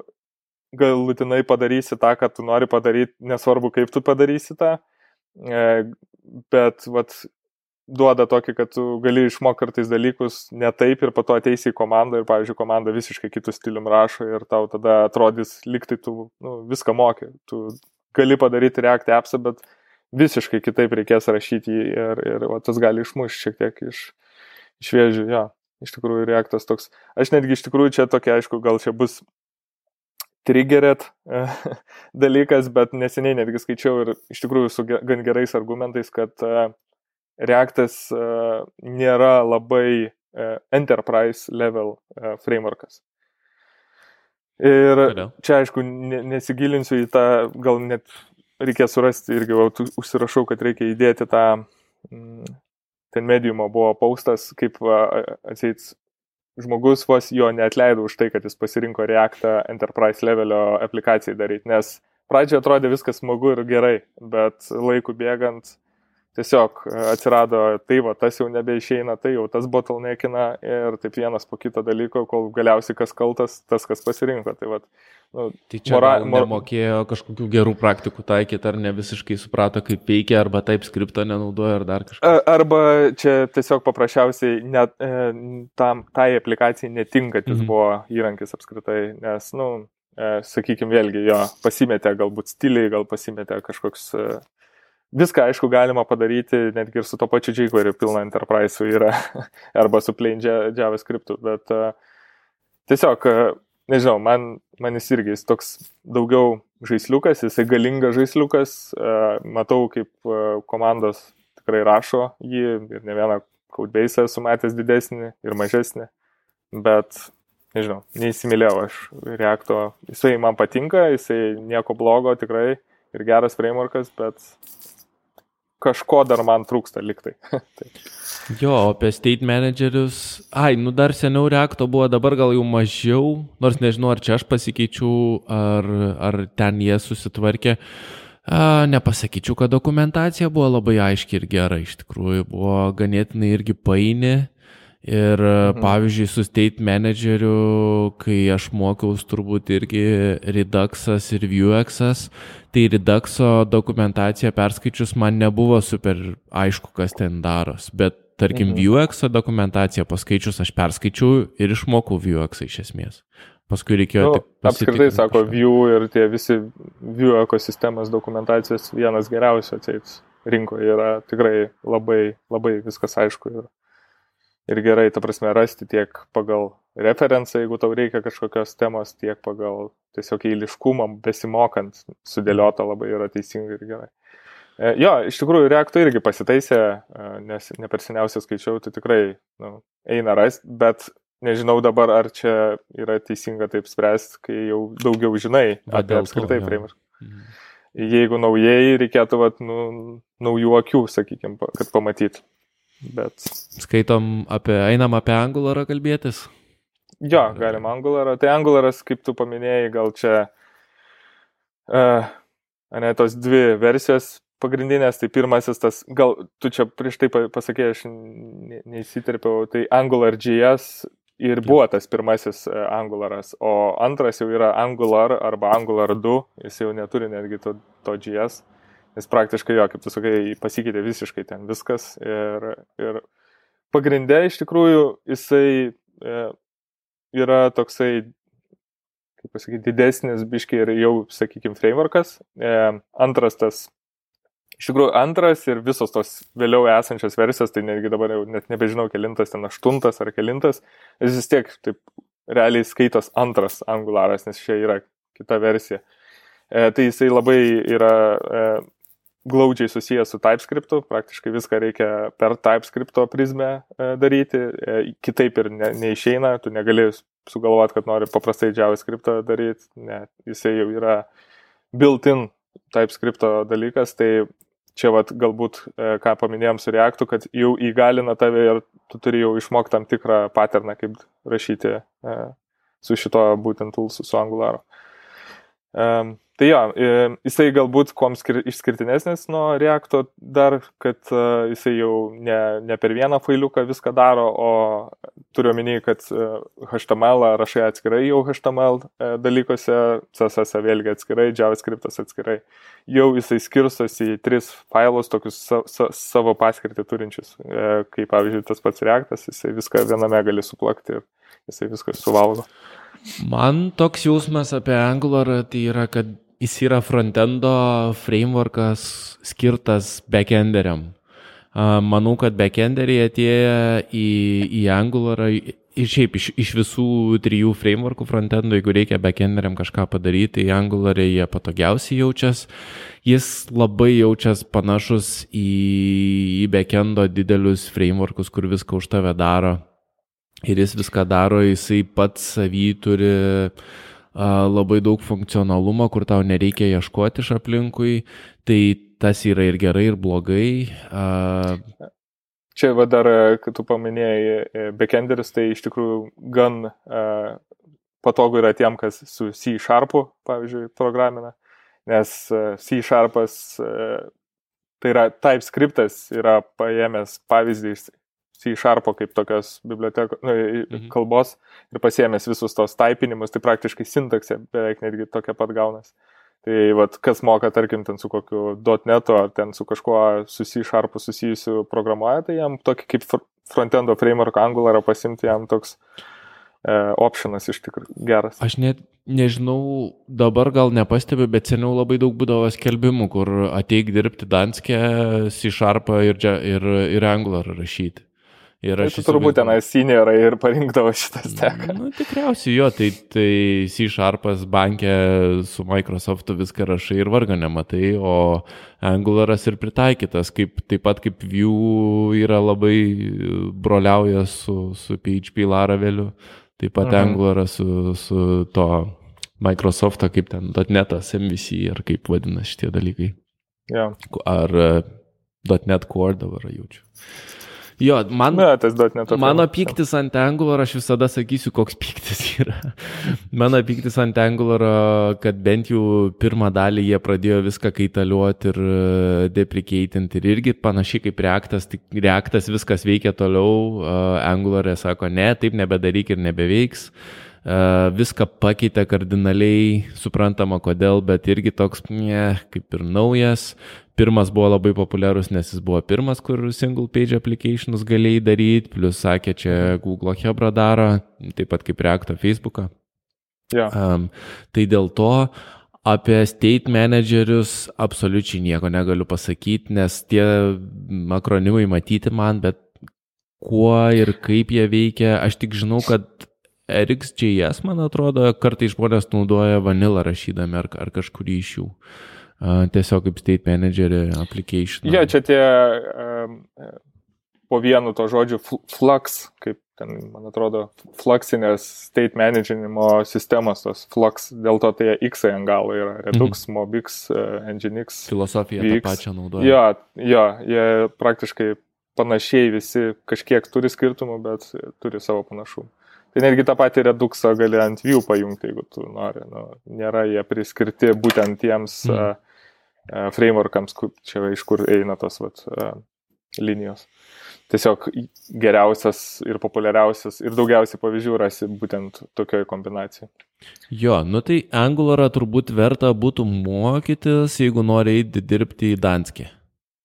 galutinai padarysi tą, ką tu nori padaryti, nesvarbu kaip tu padarysi tą, e, bet vat, duoda tokį, kad tu gali išmokti kartais dalykus ne taip ir po to ateisi į komandą ir, pavyzdžiui, komanda visiškai kitų stilium rašo ir tau tada atrodys, liktai tu nu, viską moki. Tu gali padaryti React appsą, bet visiškai kitaip reikės rašyti jį ir, ir va, tas gali išmušti šiek tiek iš, iš vėžių. Ja, iš tikrųjų, Reactas toks. Aš netgi iš tikrųjų čia tokia, aišku, gal čia bus triggeret e, dalykas, bet neseniai netgi skaičiau ir iš tikrųjų su gan gerais argumentais, kad e, Reactas e, nėra labai enterprise level frameworkas. Ir čia, aišku, nesigilinsiu į tą, gal net reikės surasti irgi, užsirašau, kad reikia įdėti tą, ten mediumo buvo paustas, kaip atseit žmogus vos jo neatleido už tai, kad jis pasirinko Reactą enterprise levelio aplikacijai daryti, nes pradžioje atrodė viskas smagu ir gerai, bet laikų bėgant tiesiog atsirado, tai va, tas jau nebeišeina, tai jau tas bottleneckina ir taip vienas po kito dalyko, kol galiausiai kas kaltas, tas, kas pasirinko. Tai, va, nu, tai čia mora, mor... nemokėjo kažkokių gerų praktikų taikyti, ar ne visiškai suprato, kaip veikia, arba taip skripto nenaudoja, ar dar kažką. Arba čia tiesiog paprasčiausiai net, e, tam, tai aplikacijai netinkantis mhm. buvo įrankis apskritai, nes, nu, e, sakykime, vėlgi jo pasimetė galbūt stiliai, gal pasimetė kažkoks e, Viską, aišku, galima padaryti, netgi ir su to pačiu jQuery pilna enterprise yra, arba su plain JavaScript, bet uh, tiesiog, uh, nežinau, man, man jis irgi jis toks daugiau žaisliukas, jisai galingas žaisliukas, uh, matau, kaip uh, komandos tikrai rašo jį ir ne vieną codebase esu matęs didesnį ir mažesnį, bet nežinau, neįsimylėjau aš Reacto, jisai man patinka, jisai nieko blogo tikrai ir geras frameworkas, bet kažko dar man trūksta liktai. tai. Jo, apie state managerius. Ai, nu dar seniau reakto buvo, dabar gal jau mažiau, nors nežinau, ar čia aš pasikeičiau, ar, ar ten jie susitvarkė. A, nepasakyčiau, kad dokumentacija buvo labai aiški ir gera, iš tikrųjų buvo ganėtinai irgi paini Ir mhm. pavyzdžiui, su state manageriu, kai aš mokiausi turbūt irgi Reduxas ir Vuexas, tai Reduxo dokumentaciją perskaičius man nebuvo super aišku, kas ten daros. Bet tarkim, mhm. Vuexo dokumentaciją paskaičius aš perskaičiau ir išmokau Vuexą iš esmės. Paskui reikėjo... Nu, apskritai, sako, Vue ir tie visi Vue ekosistemas dokumentacijos vienas geriausių atseit rinkoje yra tikrai labai, labai viskas aišku. Ir ir gerai, ta prasme, rasti tiek pagal referenciją, jeigu tau reikia kažkokios temos, tiek pagal tiesiog eiliškumą besimokant sudėliota labai yra teisingai ir gerai. E, jo, iš tikrųjų, reaktų irgi pasitaisė, e, nes ne per seniausiai skaičiau, tai tikrai nu, eina rasti, bet nežinau dabar, ar čia yra teisinga taip spręsti, kai jau daugiau žinai apie apskritai framework. Mhm. Jeigu naujai reikėtų vat, nu, naujų akių, sakykime, kad pamatyt. Bet... Skaitom apie, einam apie Angularą kalbėtis? Jo, galim Angularą. Tai Angularas, kaip tu paminėjai, gal čia, uh, ne, tos dvi versijos pagrindinės, tai pirmasis tas, gal tu čia prieš tai pasakėjai, aš neįsiterpiau, tai AngularJS ir buvo tas pirmasis e, Angularas, o antras jau yra Angular arba Angular 2, jis jau neturi netgi to, to JS. Uh, Nes praktiškai jo, kaip tu sakai, pasikeitė visiškai ten viskas. Ir, ir pagrindė iš tikrųjų jisai e, yra toksai, kaip pasakyti, didesnis biškiai ir jau, sakykime, frameworkas. E, antras tas, iš tikrųjų antras ir visos tos vėliau esančios versijos, tai netgi dabar jau net nebežinau, kelintas ten aštuntas ar kelintas, jis vis tiek taip realiai skaitos antras angularas, nes čia yra kita versija. E, tai jisai labai yra e, glaudžiai susijęs su TypeScriptu, praktiškai viską reikia per TypeScripto prizmę e, daryti, e, kitaip ir ne, neišeina, tu negali sugalvoti, kad nori paprastai JavaScriptą daryti, ne, jisai jau yra built-in TypeScripto dalykas, tai čia vat, galbūt, e, ką paminėjom su Reactu, kad jau įgalina tave ir tu turi jau išmokti tam tikrą paterną, kaip rašyti su šito būtent toolsu, su Angularu. Um, Tai jo, jisai galbūt kuom skir, išskirtinesnis nuo Reacto dar, kad uh, jisai jau ne, ne per vieną failiuką viską daro, o turiu omeny, kad uh, HTML rašai atskirai jau HTML dalykuose, CSS vėlgi atskirai, JavaScript atskirai. Jau jisai skirstosi į tris failus, tokius sa, sa, savo paskirtį turinčius, kaip pavyzdžiui tas pats Reactas, jisai viską viename gali suplakti ir jisai viską suvalgo. Man toks jausmas apie Angularą tai yra, kad jis yra frontendo frameworkas skirtas backenderiam. Manau, kad backenderiai atėję į, į Angularą ir šiaip iš, iš visų trijų frameworkų frontendo, jeigu reikia backenderiam kažką padaryti, tai Angularė jie patogiausiai jaučias. Jis labai jaučias panašus į, į backendo didelius frameworkus, kur viską už tave daro. Ir jis viską daro, jisai pats savy turi uh, labai daug funkcionalumo, kur tau nereikia ieškoti iš aplinkui, tai tas yra ir gerai, ir blogai. Čia va dar, kai tu paminėjai e, backenderis, tai iš tikrųjų gan uh, patogu yra tiem, kas su C Sharpu, pavyzdžiui, programina, nes C Sharpas, tai yra TypeScriptas, yra paėmęs pavyzdį iš C Sharpo kaip tokios bibliotekos, nu, mhm. kalbos ir pasiemęs visus tos taipinimus, tai praktiškai sintaksė beveik netgi tokia pat gaunas. Tai vat, kas moka, tarkim, ten su kokiu .NET ar ten su kažkuo su C Sharpu susijusiu programuoja, tai jam tokį kaip frontendo framework Angularą pasimti, jam toks e, optionas iš tikrųjų geras. Aš net nežinau, dabar gal nepastebiu, bet seniau labai daug būdavo skelbimų, kur ateik dirbti Danskė, C Sharpą ir, ir, ir Angularą rašyti. Ir tai aš tai turbūt tenai seniorai ir parinkdavo šitą steką. Nu, tikriausiai jo, tai, tai C Sharpas bankė su Microsoftu viską rašai ir vargo nematai, o Angularas ir pritaikytas, kaip, taip pat kaip Vue yra labai broliauja su, su PHP Laraveliu, taip pat mhm. Angularas su, su to Microsoft'o, kaip ten .NET'as, MVC ar kaip vadinasi šitie dalykai. Ja. Ar uh, .NET Core dabar jaučiu. Jo, man, Na, tas duot net mano pyktis ant Angular, aš visada sakysiu, koks pyktis yra. mano pyktis ant Angular, kad bent jau pirmą dalį jie pradėjo viską kaitaliuoti ir e, depreceitinti. Ir irgi panašiai kaip reaktas, tik reaktas viskas veikia toliau, Angularė sako, ne, taip nebedaryk ir nebeveiks. Uh, viską pakeitė kardinaliai, suprantama kodėl, bet irgi toks, ne, kaip ir naujas. Pirmas buvo labai populiarus, nes jis buvo pirmas, kur single page applications galėjai daryti, plus sakė, čia Google Hebra daro, taip pat kaip Reacto Facebooką. Yeah. Um, tai dėl to apie state managerius absoliučiai nieko negaliu pasakyti, nes tie akronimai matyti man, bet kuo ir kaip jie veikia, aš tik žinau, kad RxJS, man atrodo, kartai žmonės naudoja vanilą rašydami ar, ar kažkurį iš jų. Uh, tiesiog kaip state manager application. Jie ja, čia tie um, po vienu to žodžiu flux, kaip ten, man atrodo, fluxinės state managinimo sistemos, tos flux, dėl to tai X ant galo yra Redux, mhm. Mobix, uh, Nginx. Filosofija tą pačią naudoja. Jo, jo, jie praktiškai panašiai visi kažkiek turi skirtumų, bet turi savo panašumų. Tai netgi tą patį reduksą gali ant jų pajungti, jeigu tu nori. Nu, nėra jie priskirti būtent tiems mm. Uh, frameworkams, čia iš kur eina tos vat, linijos. Tiesiog geriausias ir populiariausias ir daugiausiai pavyzdžių rasi būtent tokioje kombinacijoje. Jo, nu tai Angularą turbūt verta būtų mokytis, jeigu nori eiti dirbti į Danskį.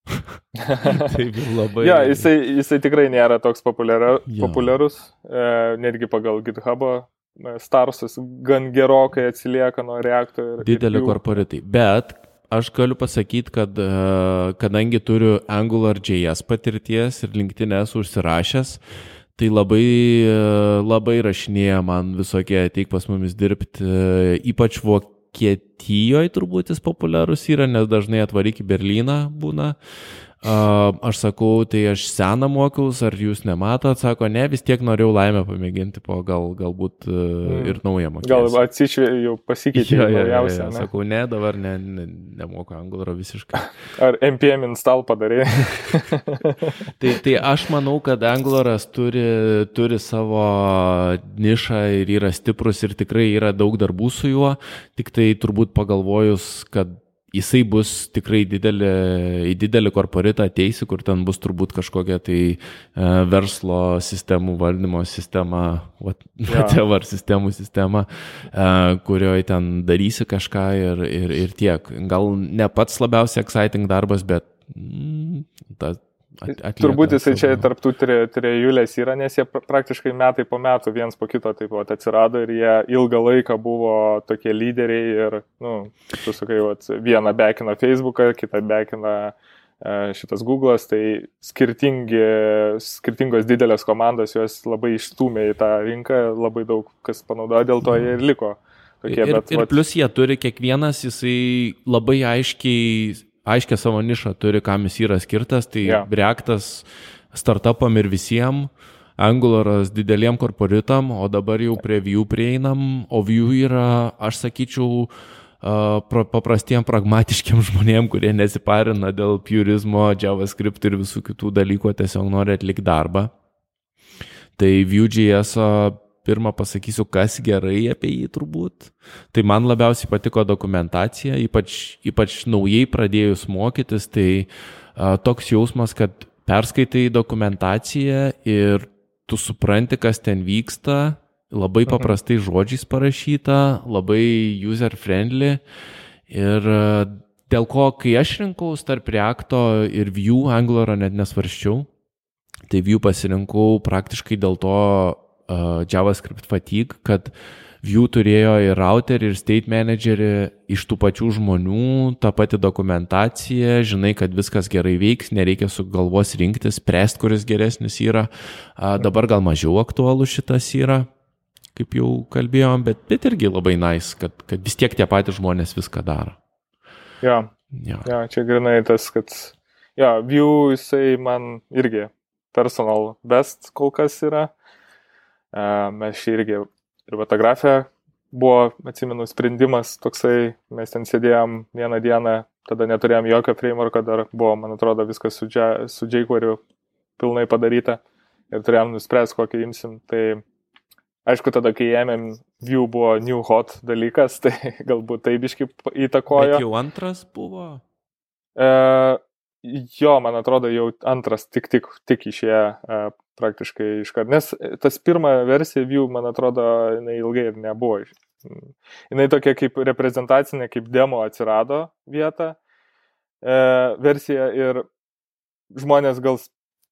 Taip labai. Ja, jisai, jisai tikrai nėra toks populiara, populiarus, e, netgi pagal GitHub'o Starsas gan gerokai atsilieka nuo reaktorių. Didelį korporatai. Bet aš galiu pasakyti, kad e, kadangi turiu AngularJS patirties ir LinkedIn esu užsirašęs, tai labai, e, labai rašinėja man visokie ateik pas mumis dirbti, e, ypač Vokietijoje turbūt jis populiarus yra, nes dažnai atvaryk į Berliną būna. Aš sakau, tai aš seną mokiaus, ar jūs nematot, sako, ne, vis tiek norėjau laimę pamėginti, po gal, galbūt mm. ir naują mokymą. Gal atsišvė, jau pasikeitė ja, ja, naujausią. Ja, ja. Sakau, ne, dabar ne, ne, nemoku anglaro visiškai. Ar NPM install padarė? tai, tai aš manau, kad anglaras turi, turi savo nišą ir yra stiprus ir tikrai yra daug darbų su juo, tik tai turbūt pagalvojus, kad jisai bus tikrai didelė, į didelį korporatą ateisi, kur ten bus turbūt kažkokia tai uh, verslo sistemų valdymo sistema, whatever ja. sistemų sistema, uh, kurioje ten darysi kažką ir, ir, ir tiek. Gal ne pats labiausiai exciting darbas, bet mm, ta, Atlieka Turbūt jisai čia tarptų trejulės yra, nes jie praktiškai metai po metų viens po kito taip pat atsirado ir jie ilgą laiką buvo tokie lyderiai ir, na, nu, tu sakai, vat, vieną bekina Facebooką, kitą bekina e, šitas Google'as, tai skirtingos didelės komandos juos labai išstumė į tą rinką, labai daug kas panaudojo, dėl to jie ir liko. Tokie, ir, bet, ir vat... plus jie turi kiekvienas, jisai labai aiškiai aiškę savo nišą turi, kam jis yra skirtas, tai yeah. Reaktas startupam ir visiems, Angularas dideliem korporitam, o dabar jau prie Vue prieinam, o Vue yra, aš sakyčiau, paprastiem pragmatiškiem žmonėm, kurie nesiparina dėl purizmo, JavaScript ir visų kitų dalykų, tiesiog nori atlikti darbą. Tai Vue.js pirmą pasakysiu, kas gerai apie jį turbūt. Tai man labiausiai patiko dokumentacija, ypač, ypač naujai pradėjus mokytis, tai a, toks jausmas, kad perskaitai dokumentaciją ir tu supranti, kas ten vyksta, labai mhm. paprastai žodžiais parašyta, labai user friendly. Ir dėl ko, kai aš rinkau tarp Reacto ir Vue, Angularą net nesvarščiau, tai Vue pasirinkau praktiškai dėl to uh, JavaScript fatigue, kad Vue turėjo ir routerį, ir state managerį iš tų pačių žmonių, tą patį dokumentaciją, žinai, kad viskas gerai veiks, nereikia su galvos rinktis, spręsti, kuris geresnis yra. Uh, dabar gal mažiau aktualų šitas yra, kaip jau kalbėjom, bet, bet irgi labai nice, kad, kad vis tiek tie patys žmonės viską daro. Ja. Ja. ja, čia grinai tas, kad, ja, Vue jisai man irgi personal best kol kas yra. Mes šį irgi ir fotografija buvo, atsimenu, sprendimas toksai, mes ten sėdėjom vieną dieną, tada neturėjom jokio frameworko, dar buvo, man atrodo, viskas su, su jQuery pilnai padaryta ir turėjom nuspręsti, kokį imsim. Tai aišku, tada, kai ėmėm View buvo new hot dalykas, tai galbūt tai biškai įtakojo. Bet jau antras buvo? E, jo, man atrodo, jau antras tik, tik, tik išėjo e, praktiškai iškart. Nes tas pirma versija View, man atrodo, jinai ilgai ir nebuvo. Jinai tokia kaip reprezentacinė, kaip demo atsirado vieta e, versija ir žmonės gal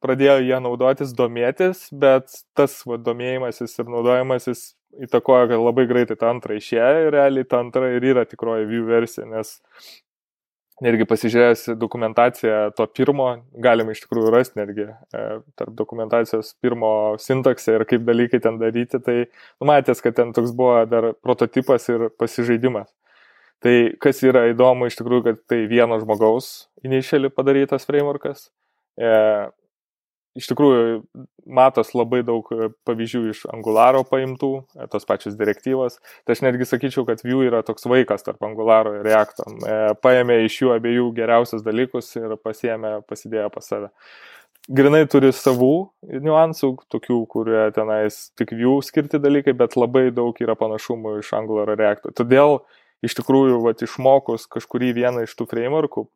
pradėjo ją naudotis, domėtis, bet tas va, domėjimasis ir naudojimasis įtakojo, kad labai greitai ta antra išėjo ir realiai ta antra ir yra tikroji view versija, nes netgi pasižiūrėjęs dokumentaciją to pirmo, galima iš tikrųjų rasti netgi e, tarp dokumentacijos pirmo sintaksę ir kaip dalykai ten daryti, tai numatęs, kad ten toks buvo dar prototipas ir pasižaidimas. Tai kas yra įdomu iš tikrųjų, kad tai vieno žmogaus initially padarytas frameworkas. E, iš tikrųjų matos labai daug e, pavyzdžių iš Angularo paimtų, e, tos pačios direktyvos. Tai aš netgi sakyčiau, kad Vue yra toks vaikas tarp Angularo ir Reacto. E, paėmė iš jų abiejų geriausius dalykus ir pasiemė, pasidėjo pas save. Grinai turi savų niuansų, tokių, kurie tenais tik Vue skirti dalykai, bet labai daug yra panašumų iš Angular ir Reacto. Todėl iš tikrųjų, vat, išmokus kažkurį vieną iš tų frameworkų,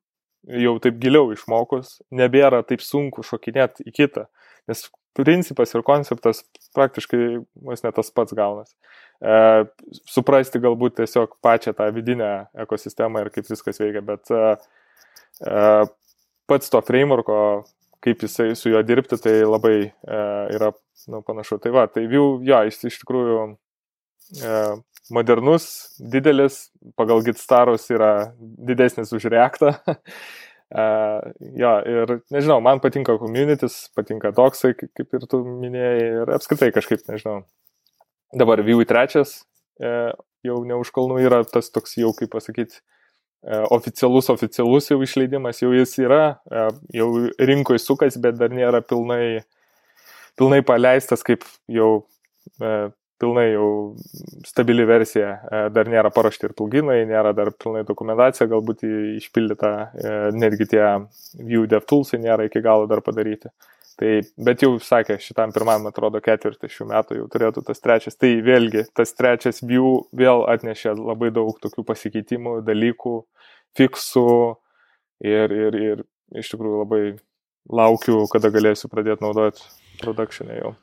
jau taip giliau išmokus, nebėra taip sunku šokinėti į kitą, nes principas ir konceptas praktiškai vos ne tas pats gaunas. E, suprasti galbūt tiesiog pačią tą vidinę ekosistemą ir kaip viskas veikia, bet e, e, pats to frameworko, kaip jisai su juo dirbti, tai labai e, yra nu, panašu. Tai va, tai Vue, jo, jis iš tikrųjų e, modernus, didelis, pagal Gitstarus yra didesnis už Reaktą. Uh, jo, ir nežinau, man patinka communities, patinka toksai, kaip ir tu minėjai, ir apskritai kažkaip, nežinau. Dabar Vue 3 uh, jau ne už kalnų yra tas toks jau, kaip pasakyti, uh, oficialus, oficialus jau išleidimas, jau jis yra, uh, jau rinkoje sukas, bet dar nėra pilnai, pilnai paleistas, kaip jau uh, pilnai jau stabili versija, e, dar nėra parašti ir pluginai, nėra dar pilnai dokumentacija, galbūt išpildyta, e, netgi tie Vue DevToolsai nėra iki galo dar padaryti. Tai, bet jau sakė, šitam pirmam, atrodo, ketvirtį šių metų jau turėtų tas trečias. Tai vėlgi, tas trečias Vue vėl atnešė labai daug tokių pasikeitimų, dalykų, fiksų ir, ir, ir iš tikrųjų labai laukiu, kada galėsiu pradėti naudoti produkšinę jau.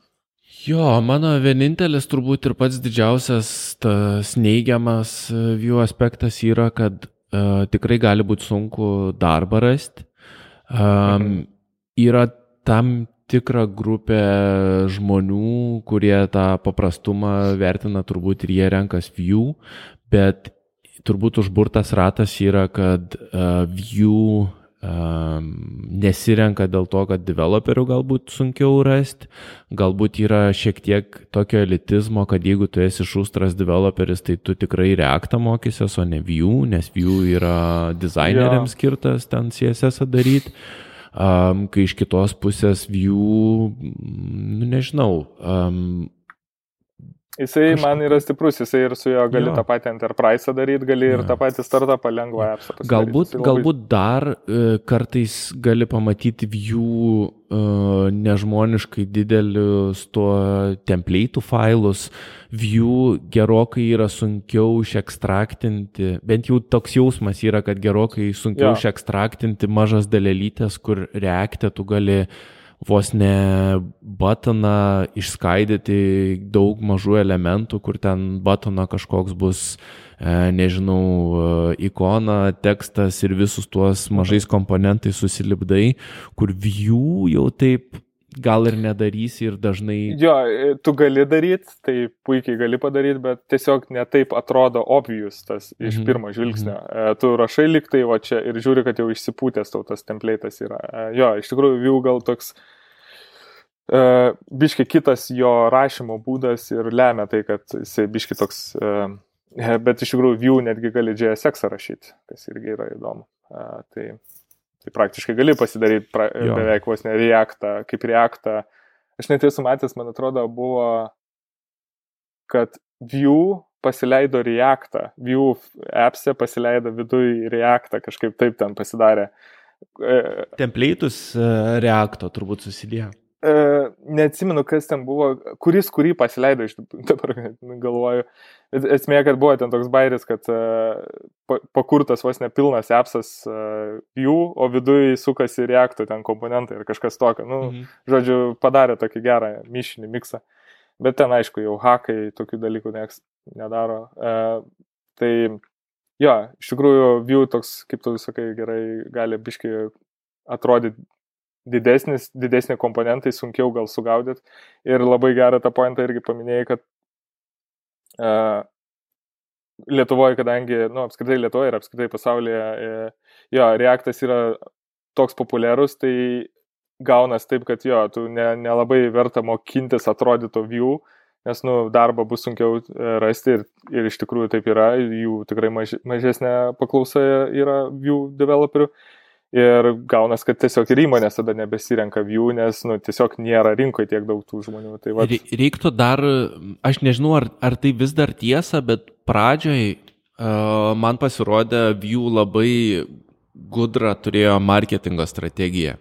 Jo, mano vienintelis turbūt ir pats didžiausias tas neigiamas e, jų aspektas yra, kad uh, tikrai gali būti sunku darbą rasti. Um, mhm. Yra tam tikra grupė žmonių, kurie tą paprastumą vertina turbūt ir jie renkas view, bet turbūt užburtas ratas yra, kad uh, view nesirenka dėl to, kad developerių galbūt sunkiau rasti, galbūt yra šiek tiek tokio elitizmo, kad jeigu tu esi šustras developeris, tai tu tikrai reaktą mokysies, o ne view, nes view yra dizaineriams ja. skirtas ten CSS daryti. Um, kai iš kitos pusės view, nu nežinau, um, Jisai man yra stiprus, jisai ir su juo gali jo. tą patį enterprise daryti, gali ir tą patį startupą lengvą pasidaryti. Galbūt, labai... galbūt dar uh, kartais gali pamatyti jų uh, nežmoniškai didelius tuo template'ų failus, view gerokai yra sunkiau išekstraktinti, bent jau toks jausmas yra, kad gerokai sunkiau išekstraktinti mažas dalelytės, kur reaktė tu gali vos ne batoną išskaidyti daug mažų elementų, kur ten batono kažkoks bus, e, nežinau, e, ikona, tekstas ir visus tuos mažais komponentais susilipdai, kur view jau taip gal ir nedarysi ir dažnai. Jo, e, tu gali daryti, tai puikiai gali padaryti, bet tiesiog netaip atrodo obvious tas iš mhm. pirmo žvilgsnio. Mhm. Tu rašai liktai, va čia ir žiūri, kad jau išsipūtęs tau tas template'as yra. Jo, iš tikrųjų, view gal toks uh, E, biški kitas jo rašymo būdas ir lemia tai, kad jisai biški toks, e, bet iš tikrųjų Vue netgi gali JSX rašyti, kas irgi yra įdomu. E, tai, tai praktiškai gali pasidaryti pra, jo. beveik vos ne reaktą, kaip reaktą. Aš net esu matęs, man atrodo, buvo, kad Vue pasileido reaktą, Vue appse pasileido viduje reaktą, kažkaip taip ten pasidarė. Template'us Reacto turbūt susidėjo. E, neatsimenu, kas ten buvo, kuris kurį pasileido, iš dabar galvoju. Esmė, kad buvo ten toks bairis, kad uh, pakurtas vos nepilnas appsas uh, jų, o viduje sukasi reaktų ten komponentai ir kažkas tokio. Nu, mhm. Žodžiu, padarė tokį gerą mišinį, miksą. Bet ten, aišku, jau hakai tokių dalykų nieks nedaro. Uh, tai jo, iš tikrųjų, view toks, kaip tu sakai, gerai gali biškai atrodyti didesnis, didesni komponentai, sunkiau gal sugaudyti. Ir labai gerą tą pointą irgi paminėjai, kad uh, Lietuvoje, kadangi, nu, apskritai Lietuvoje ir apskritai pasaulyje, uh, jo, reaktas yra toks populiarus, tai gaunas taip, kad jo, tu nelabai ne, ne verta mokintis atrodyto view, nes, nu, darbą bus sunkiau rasti ir, ir iš tikrųjų taip yra, jų tikrai maž, mažesnė paklausa yra view developerių. Uh, Ir gaunas, kad tiesiog ir įmonės tada nebesirenka jų, nes nu, tiesiog nėra rinkoje tiek daug tų žmonių. Tai vat... Reiktų dar, aš nežinau, ar, ar tai vis dar tiesa, bet pradžioj uh, man pasirodė jų labai gudra turėjo marketingo strategiją.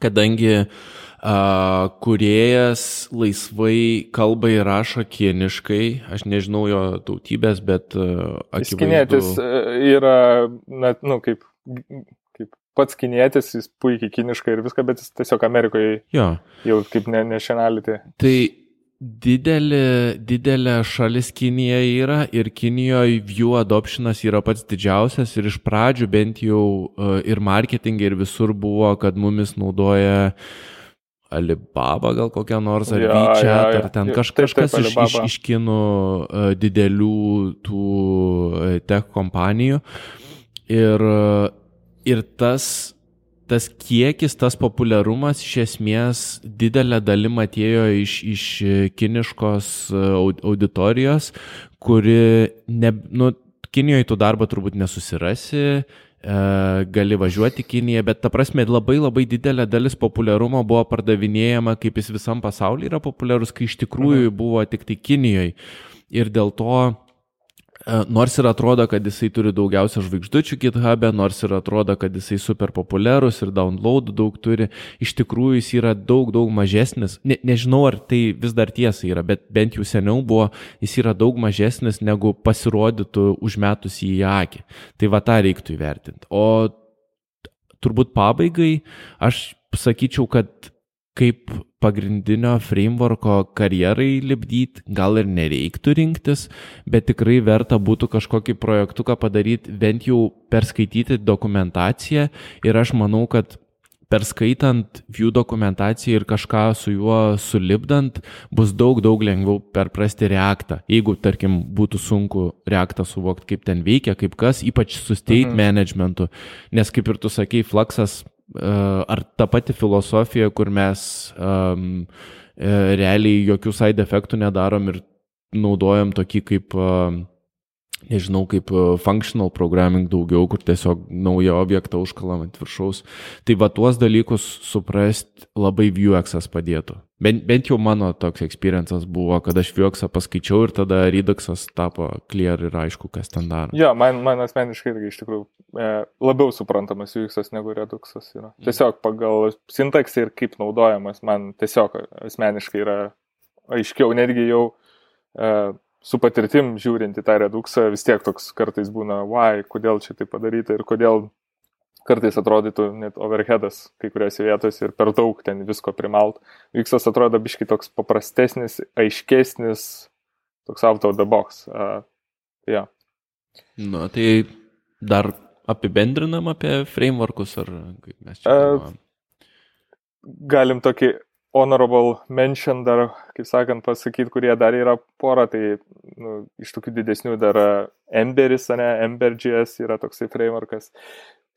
Kadangi uh, kuriejas laisvai kalba ir rašo kiniškai, aš nežinau jo tautybės, bet uh, akivaizdu. Kinėtis yra, net, nu, kaip pats kinėtis, jis puikiai kiniškai ir viską, bet jis tiesiog Amerikoje jo. jau kaip ne, nationality. Tai didelė, didelė šalis Kinija yra ir Kinijoje view adoptionas yra pats didžiausias ir iš pradžių bent jau e, ir marketingai ir visur buvo, kad mumis naudoja Alibaba gal kokią nors, ar ja, WeChat, ja, ja. ar ten kaž, taip, kažkas taip, iš, iš, iš kinų uh, didelių tų uh, tech kompanijų. Ir ir tas, tas kiekis, tas populiarumas iš esmės didelė dalim atėjo iš, iš kiniškos e, auditorijos, kuri, ne, nu, Kinijoje tų darbą turbūt nesusirasi, e, gali važiuoti Kiniją, bet ta prasme labai labai didelė dalis populiarumo buvo pardavinėjama, kaip jis visam pasaulyje yra populiarus, kai iš tikrųjų mhm. buvo tik tai Kinijoje. Ir dėl to nors ir atrodo, kad jisai turi daugiausia žvaigždučių GitHub'e, nors ir atrodo, kad jisai super populiarus ir downloadų daug turi, iš tikrųjų jis yra daug, daug mažesnis. Ne, nežinau, ar tai vis dar tiesa yra, bet bent jau seniau buvo, jis yra daug mažesnis negu pasirodytų užmetus į akį. Tai va tą reiktų įvertinti. O turbūt pabaigai aš sakyčiau, kad kaip pagrindinio frameworko karjerai lipdyti, gal ir nereiktų rinktis, bet tikrai verta būtų kažkokį projektuką padaryti, bent jau perskaityti dokumentaciją ir aš manau, kad perskaitant jų dokumentaciją ir kažką su juo sulibdant, bus daug, daug lengviau perprasti reaktą. Jeigu, tarkim, būtų sunku reaktą suvokti, kaip ten veikia, kaip kas, ypač su state mhm. managementu, nes kaip ir tu sakei, fluxas ar ta pati filosofija, kur mes um, realiai jokių side efektų nedarom ir naudojam tokį kaip uh, nežinau, kaip e, functional programming daugiau, kur tiesiog naują objektą užkalam ant viršaus. Tai va tuos dalykus suprast labai Vuexas padėtų. Bent, bent jau mano toks experiences buvo, kad aš Vuexą paskaičiau ir tada Reduxas tapo clear ir aišku, kas ten daro. Jo, man, man asmeniškai irgi iš tikrųjų e, labiau suprantamas Vuexas negu Reduxas yra. Mm. Tiesiog pagal sintaksį ir kaip naudojamas man tiesiog asmeniškai yra aiškiau, netgi jau e, su patirtim žiūrint į tą reduksą, vis tiek toks kartais būna, why, kodėl čia tai padaryta ir kodėl kartais atrodytų net overheadas kai kuriuose vietose ir per daug ten visko primalt. Vyksas atrodo biški toks paprastesnis, aiškesnis, toks out of the box. Uh, yeah. Nu, tai dar apibendrinam apie frameworkus ar kaip mes čia. Uh, galim tokį honorable mention dar, kaip sakant, pasakyti, kurie dar yra pora, tai nu, iš tokių didesnių dar Emberis, ne, Ember.js yra toksai frameworkas.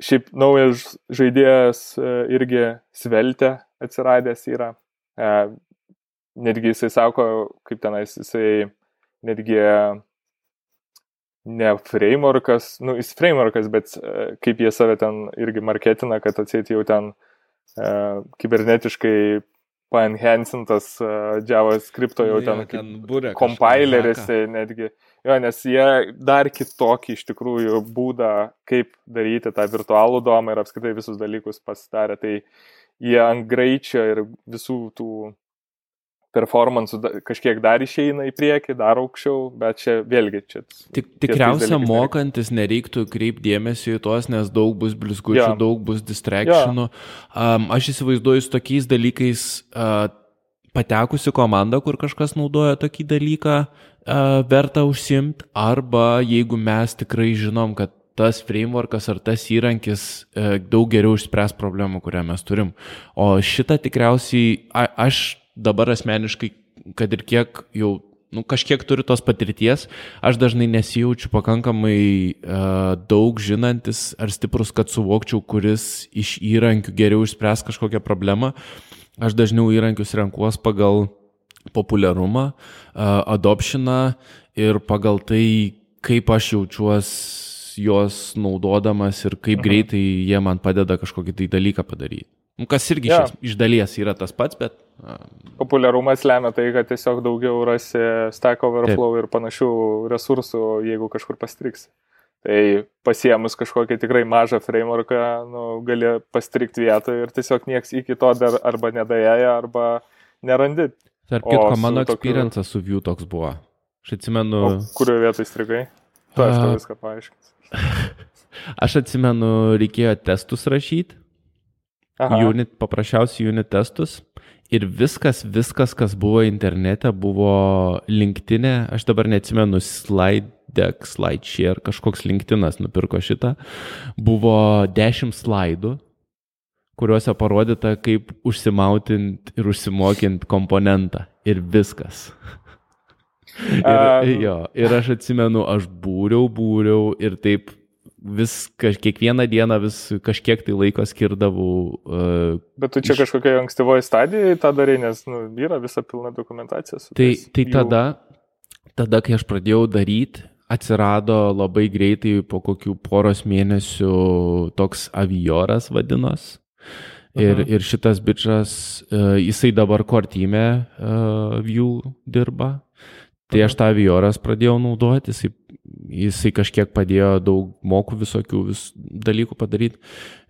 Šiaip naujas žaidėjas e, irgi Svelte atsiradęs yra. E, netgi jisai sako, kaip tenais jisai netgi ne frameworkas, nu jis frameworkas, bet e, kaip jie save ten irgi marketina, kad atsėti jau ten kibernetiškai paenhancintas uh, JavaScript jau Nu, ten, jo, ten haką. netgi. Jo, nes jie dar kitokį iš tikrųjų būdą, kaip daryti tą virtualų domą ir apskritai visus dalykus pasidarė. Tai jie ant greičio ir visų tų performansų kažkiek dar išeina į priekį, dar aukščiau, bet čia vėlgi čia. Tik, tikriausia, mokantis nereiktų kreipdėmėsi į tuos, nes daug bus blizgučių, Jo. daug bus distractionų. Um, aš įsivaizduoju su tokiais dalykais uh, patekusi komanda, kur kažkas naudoja tokį dalyką, uh, verta užsimti, arba jeigu mes tikrai žinom, kad tas frameworkas ar tas įrankis uh, daug geriau išspręs problemą, kurią mes turim. O šitą tikriausiai, a, aš dabar asmeniškai, kad ir kiek jau nu, kažkiek turiu tos patirties, aš dažnai nesijaučiu pakankamai uh, daug žinantis ar stiprus, kad suvokčiau, kuris iš įrankių geriau išspręs kažkokią problemą. Aš dažniau įrankius renkuos pagal populiarumą, uh, adoptioną ir pagal tai, kaip aš jaučiuosi juos naudodamas ir kaip Mhm. greitai jie man padeda kažkokį tai dalyką padaryti. Nu, kas irgi Jo. iš, iš dalies yra tas pats, bet Populiarumas lemia tai, kad tiesiog daugiau rasi Stack Overflow ir panašių resursų, jeigu kažkur pastriksi. Tai pasiemus kažkokį tikrai mažą frameworką, nu, gali pastrikti vietą ir tiesiog nieks iki to dar arba nedaėja, arba nerandi. Tarp kitko, mano tokiu- experiences su Vue toks buvo. Aš atsimenu, O kurioje vietoje strigai? Tu aš tau viską paaiškins. aš atsimenu, reikėjo testus rašyti, unit, paprasčiausiai unit testus. Ir viskas, viskas, kas buvo internete, buvo linktinė, aš dabar neatsimenu, slide deck, slide share, kažkoks linktinas nupirko šitą, buvo 10 slaidų, kuriuose parodyta, kaip užsimautint ir užsimokint komponentą. Ir viskas. Ir, Am. jo, ir aš atsimenu, aš būriau, būriau ir taip vis, kaž, kiekvieną dieną vis kažkiek tai laiko skirdavau. Uh, Bet tu čia kažkokia ankstyvoji stadija tą darai, nes nu, yra visa pilna dokumentacija. tai, tai jų- tada, tada, kai aš pradėjau daryti, atsirado labai greitai po kokių poros mėnesių toks avioras vadinos. Ir, Mhm. ir šitas bičias, uh, jisai dabar kortime uh, Vue dirba. Tai aš tą avioras pradėjau naudoti, jisai, jisai kažkiek padėjo daug mokų visokių vis dalykų padaryti.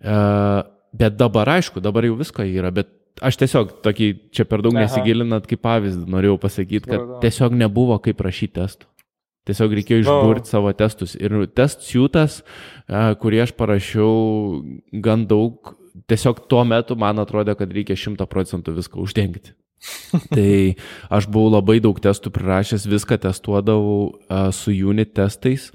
Uh, bet dabar, aišku, dabar jau visko yra, bet aš tiesiog tokį, čia per daug Aha. nesigilinat kaip pavyzdį, norėjau pasakyti, kad tiesiog nebuvo kaip rašyti testų. Tiesiog reikėjo išburti savo testus. Ir test siūtas, kurį aš parašiau gan daug, tiesiog tuo metu man atrodė, kad reikia šimta procentų viską uždengti. Tai aš buvau labai daug testų prirašęs, viską testuodavau uh, su unit testais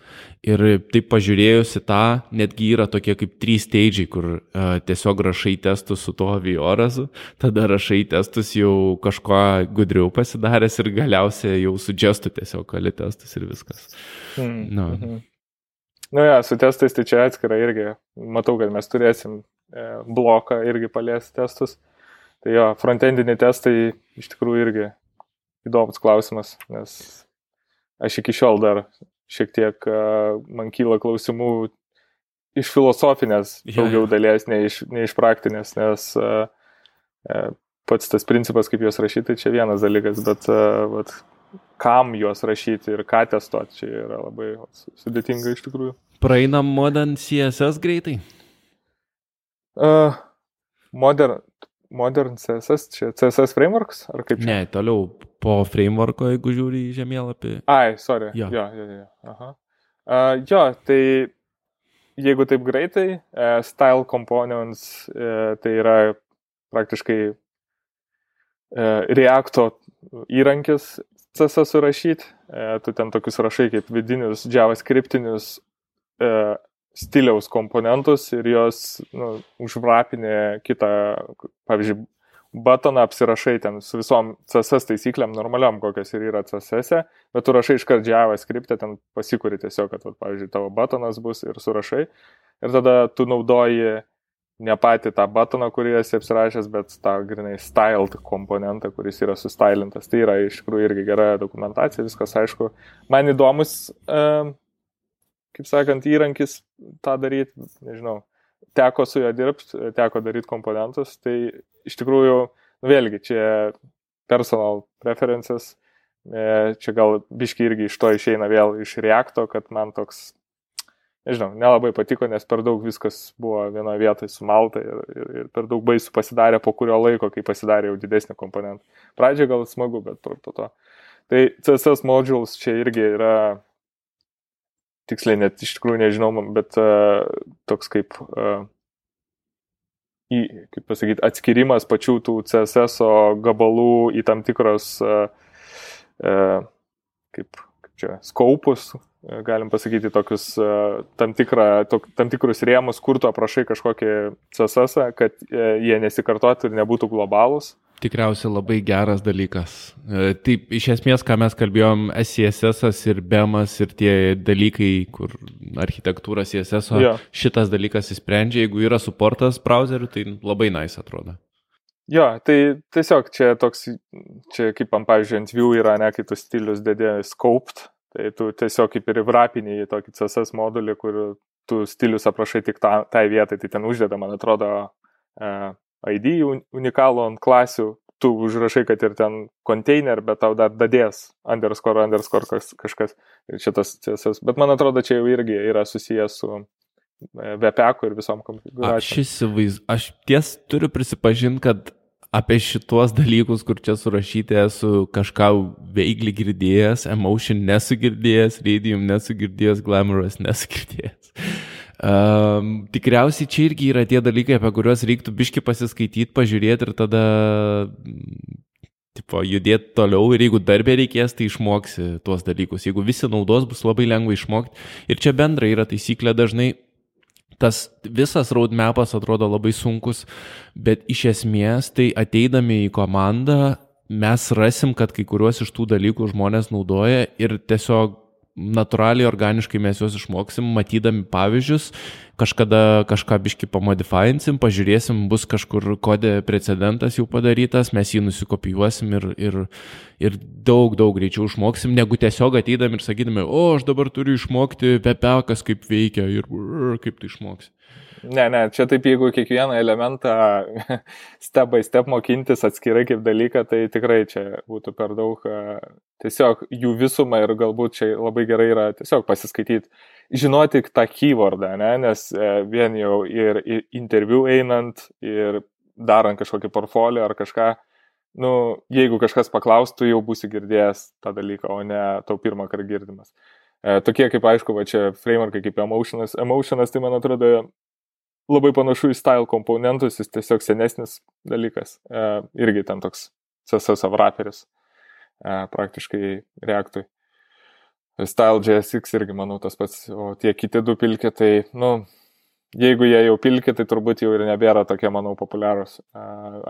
ir taip pažiūrėjus į tą, netgi yra tokie kaip trys stage, kur uh, tiesiog rašai testus su tuo aviorazu, tada rašai testus jau kažko gudriau pasidaręs ir galiausiai jau su gestu tiesiog kali testus ir viskas. Hmm. Nu. Mhm. Nu, ja, su testais tai čia atskira irgi. Matau, kad mes turėsim e, bloką irgi paliesti testus. Tai jo, frontendiniai testai iš tikrųjų irgi įdomus klausimas, nes aš iki šiol dar šiek tiek man kyla klausimų iš filosofinės Jo, daugiau dalies, ne iš, ne iš praktinės, nes pats tas principas, kaip juos rašyti, tai čia vienas dalykas, bet vat, kam juos rašyti ir ką testuoti, čia yra labai vat, sudėtinga iš tikrųjų. Praeinam modern CSS greitai. Uh, modern, modern CSS, čia CSS frameworks, ar kaip čia? Ne, toliau po frameworko, jeigu žiūri į žemėlapį. Ai, sorry. Jo. Jo, jo, jo. Aha. Uh, jo, tai jeigu taip greitai, uh, style components uh, tai yra praktiškai uh, Reacto įrankis CSS surašyti. Uh, tu ten tokius rašai kaip vidinius JavaScriptinius uh, stiliaus komponentus ir jos nu, užvrapinė kitą, pavyzdžiui, batoną apsirašai ten su visom CSS taisyklėm normaliam, kokios ir yra CSS, e, bet tu rašai iškart JavaScript, ten pasikuri tiesiog, kad, vat, pavyzdžiui, tavo batonas bus ir surašai. Ir tada tu naudoji ne patį tą batoną, kurį esi apsirašęs, bet tą grinai styled komponentą, kuris yra sustylintas. Tai yra iš tikrųjų irgi gera dokumentacija, viskas aišku. Man įdomus, um, kaip sakant, įrankis tą daryti, nežinau, teko su juo dirbti, teko daryti komponentus, tai iš tikrųjų vėlgi, čia personal preferences, e, čia gal biški irgi iš to išeina vėl iš reakto, kad man toks, nežinau, nelabai patiko, nes per daug viskas buvo vienoje vietoje sumalta ir, ir, ir per daug baisų pasidarė po kurio laiko, kai pasidarė jau didesnį komponentą. Pradžioje gal smagu, bet po to. Tai CSS modules čia irgi yra tiksliai net iš tikrųjų nežinau, bet uh, toks kaip, uh, į, kaip pasakyti, atskirimas pačių tų CSS gabalų į tam tikros, uh, uh, kaip, kaip čia, skaupus, uh, galim pasakyti, tokius uh, tam, tikrą, tok, tam tikrus rėmus, kur tu aprašai kažkokį CSS, kad uh, jie nesikartotų ir nebūtų globalūs. Tikriausiai labai geras dalykas. E, taip, iš esmės, ką mes kalbėjom, SCSS ir BEMAS ir tie dalykai, kur architektūra CSS, ja. šitas dalykas įsprendžia, jeigu yra suportas browseriu, tai labai nice atrodo. Jo, tai tiesiog čia toks, čia kaip, pavyzdžiui, ant view yra, ne, kai tu stilius dėdė scoped, tai tu tiesiog kaip ir vrapinį į tokį CSS modulį, kur tu stilius aprašai tik tą, tai vietai, tai ten uždeda, man atrodo, uh, ID unikalų ant klasių, tu užrašai, kad ir ten container, bet tau dar dadės underscore, underscore kaž, kažkas. Ir šitas CSS. Bet man atrodo, čia jau irgi yra susijęs su VPEC ir visom konfiguracijom. Aš įsivaizduoju, aš ties turiu prisipažinti, kad apie šituos dalykus, kur čia surašyti, esu kažką veikli girdėjęs, emotion nesu girdėjęs, radium nesu girdėjęs, glamorous nesu girdėjęs. Um, tikriausiai čia irgi yra tie dalykai, apie kuriuos reiktų biški pasiskaityti, pažiūrėti ir tada tipo, judėti toliau ir jeigu darbė reikės, tai išmoksi tuos dalykus. Jeigu visi naudos, bus labai lengva išmokti. Ir čia bendra yra taisyklė dažnai. Tas visas roadmapas atrodo labai sunkus, bet iš esmės tai ateidami į komandą mes rasim, kad kai kuriuos iš tų dalykų žmonės naudoja ir tiesiog natūraliai, organiškai mes juos išmoksim, matydami pavyzdžius, kažkada kažką biški pamodifinsim, pažiūrėsim, bus kažkur kodė precedentas jau padarytas, mes jį nusikopijuosim ir, ir, ir daug, daug greičiau išmoksim, negu tiesiog ateidami ir sakydami, o aš dabar turiu išmokti pepekas, kaip veikia ir kaip tu išmoksi. Ne, ne, čia taip, jeigu kiekvieną elementą step by step mokintis atskirai kaip dalyką, tai tikrai čia būtų per daug tiesiog jų visumą ir galbūt čia labai gerai yra tiesiog pasiskaityti, žinoti tą keywordą, ne, nes e, vien jau ir, ir interviu einant, ir darant kažkokį portfolio ar kažką, nu, jeigu kažkas paklaustų, jau būsi girdėjęs tą dalyką, o ne tau pirmą kartą girdimas. E, tokie kaip aišku, va čia frameworkai kaip Emotionas. Emotionas tai man atrodo labai panašu į style komponentus, jis tiesiog senesnis dalykas. E, irgi ten toks CSS avraperis e, praktiškai reaktui. Style JSX irgi, manau, tas pats, o tie kiti du pilki, tai, nu, jeigu jie jau pilki, tai turbūt jau ir nebėra tokie, manau, populiarūs. E,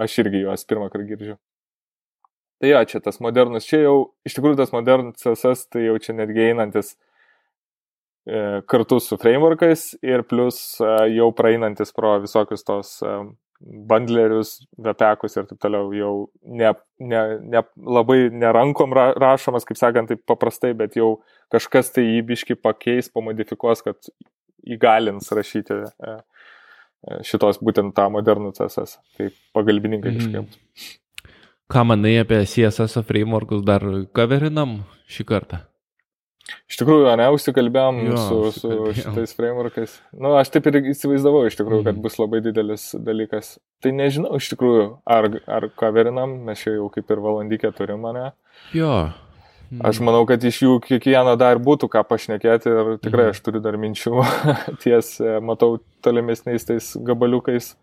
aš irgi juos pirmą kartą girdžiu. Tai jo, čia tas modernus, čia jau, iš tikrųjų tas modernus CSS, tai jau čia netgi einantis kartu su frameworkais ir plus e, jau praeinantis pro visokius tos e, bandlerius, vepekus ir taip toliau, jau ne, ne, ne, labai nerankom ra, rašomas, kaip sakant, taip paprastai, bet jau kažkas tai įbiški pakeis, pamodifikuos, kad įgalins rašyti šitos būtent tą modernų CSS, kaip pagalbininkai mhm. kažkaip. Ką manai apie CSS frameworkus dar kaverinam šį kartą? Iš tikrųjų, ne, užsikalbėjom jo, su, su šitais frameworkais. Na, nu, aš taip ir įsivaizdavau, iš tikrųjų, kad mhm. bus labai didelis dalykas. Tai nežinau, iš tikrųjų, ar, ar ką verinam, mes čia jau kaip ir valandykė turim mane. Jo. Mm. Aš manau, kad iš jų kiekvieno dar būtų ką pašnekėti ir tikrai mm. aš turiu dar minčių ties, e, matau, tolimesniais tais gabaliukais,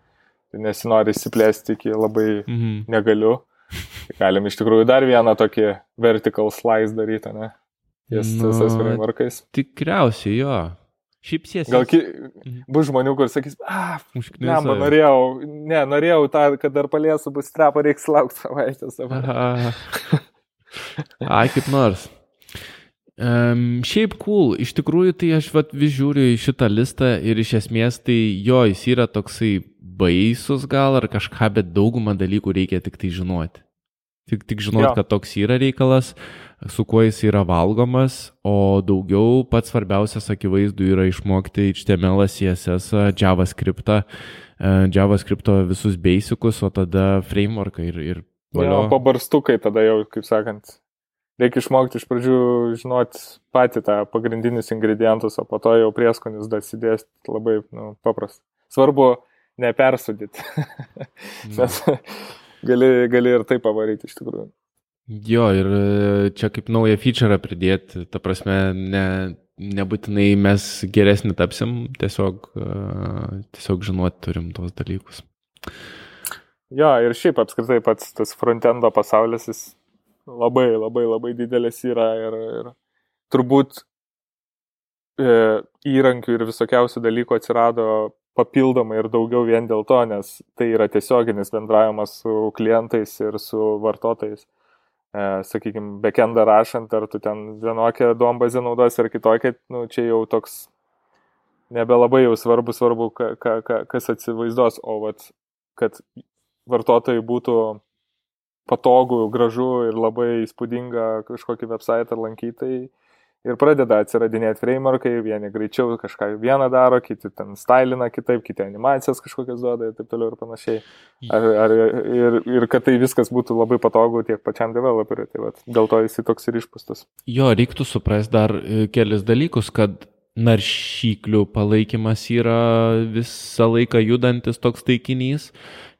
nesinori įsiplėsti iki labai mm. negaliu. Galim iš tikrųjų dar vieną tokį vertical slice daryti, ne? Ties nu, CSS frameworkais. Tikriausiai jo. Šiaip sėsi. Gal ki... Mhm. bus žmonių, kur sakys, ah, ne, man norėjau, ne, norėjau tą, kad dar palėsiu bus trepą, reiks laukti savaitės. Ai, kaip nors. Um, šiaip cool, iš tikrųjų tai aš vat, vis žiūriu į šitą listą ir iš esmės tai jo, jis yra toksai baisus gal ar kažką, bet daugumą dalykų reikia tik tai žinoti. Tik, tik žinoti, kad toks yra reikalas. Su kuo jis yra valgomas, o daugiau pats svarbiausias akivaizdų yra išmokti HTML, CSS, JavaScript, JavaScript visus basicus, o tada frameworką ir, ir valio. Ja, pabarstukai tada jau, kaip sakant, reikia išmokti iš pradžių žinoti patį tą pagrindinius ingredientus, o po to jau prieskonius dar sidėsti labai nu, paprasta. Svarbu nepersudyti, nes gali, gali ir tai pavaryti iš tikrųjų. Jo, ir e, čia kaip naują feature pridėti, ta prasme, ne, nebūtinai mes geresni tapsim, tiesiog, e, tiesiog žinoti turim tos dalykus. Jo, ir šiaip apskritai pats tas frontendo pasaulis, jis labai, labai, labai didelis yra ir, ir turbūt e, įrankių ir visokiausių dalykų atsirado papildomai ir daugiau vien dėl to, nes tai yra tiesioginis bendravimas su klientais ir su vartotojais sakykime, backendą rašant, ar tu ten vienokią duombazę naudos ar kitokią, nu, čia jau toks nebelabai jau svarbu, svarbu, ka, ka, ka, kas atsivaizduos, o vat, kad vartotojai būtų patogu, gražu ir labai įspūdinga kažkokį website lankyti, tai ir pradeda atsiradinėti frameworkai, vieni greičiau kažką vieną daro, kiti ten stylina kitaip, kiti animacijas kažkokias duoda ir taip toliau ir panašiai. Ar, ar, ir, ir kad tai viskas būtų labai patogu tiek pačiam developeriui, tai vat, dėl to jisai toks ir išpūstas. Jo, reiktų suprasti dar e, kelis dalykus, kad naršyklių palaikymas yra visą laiką judantis toks taikinys,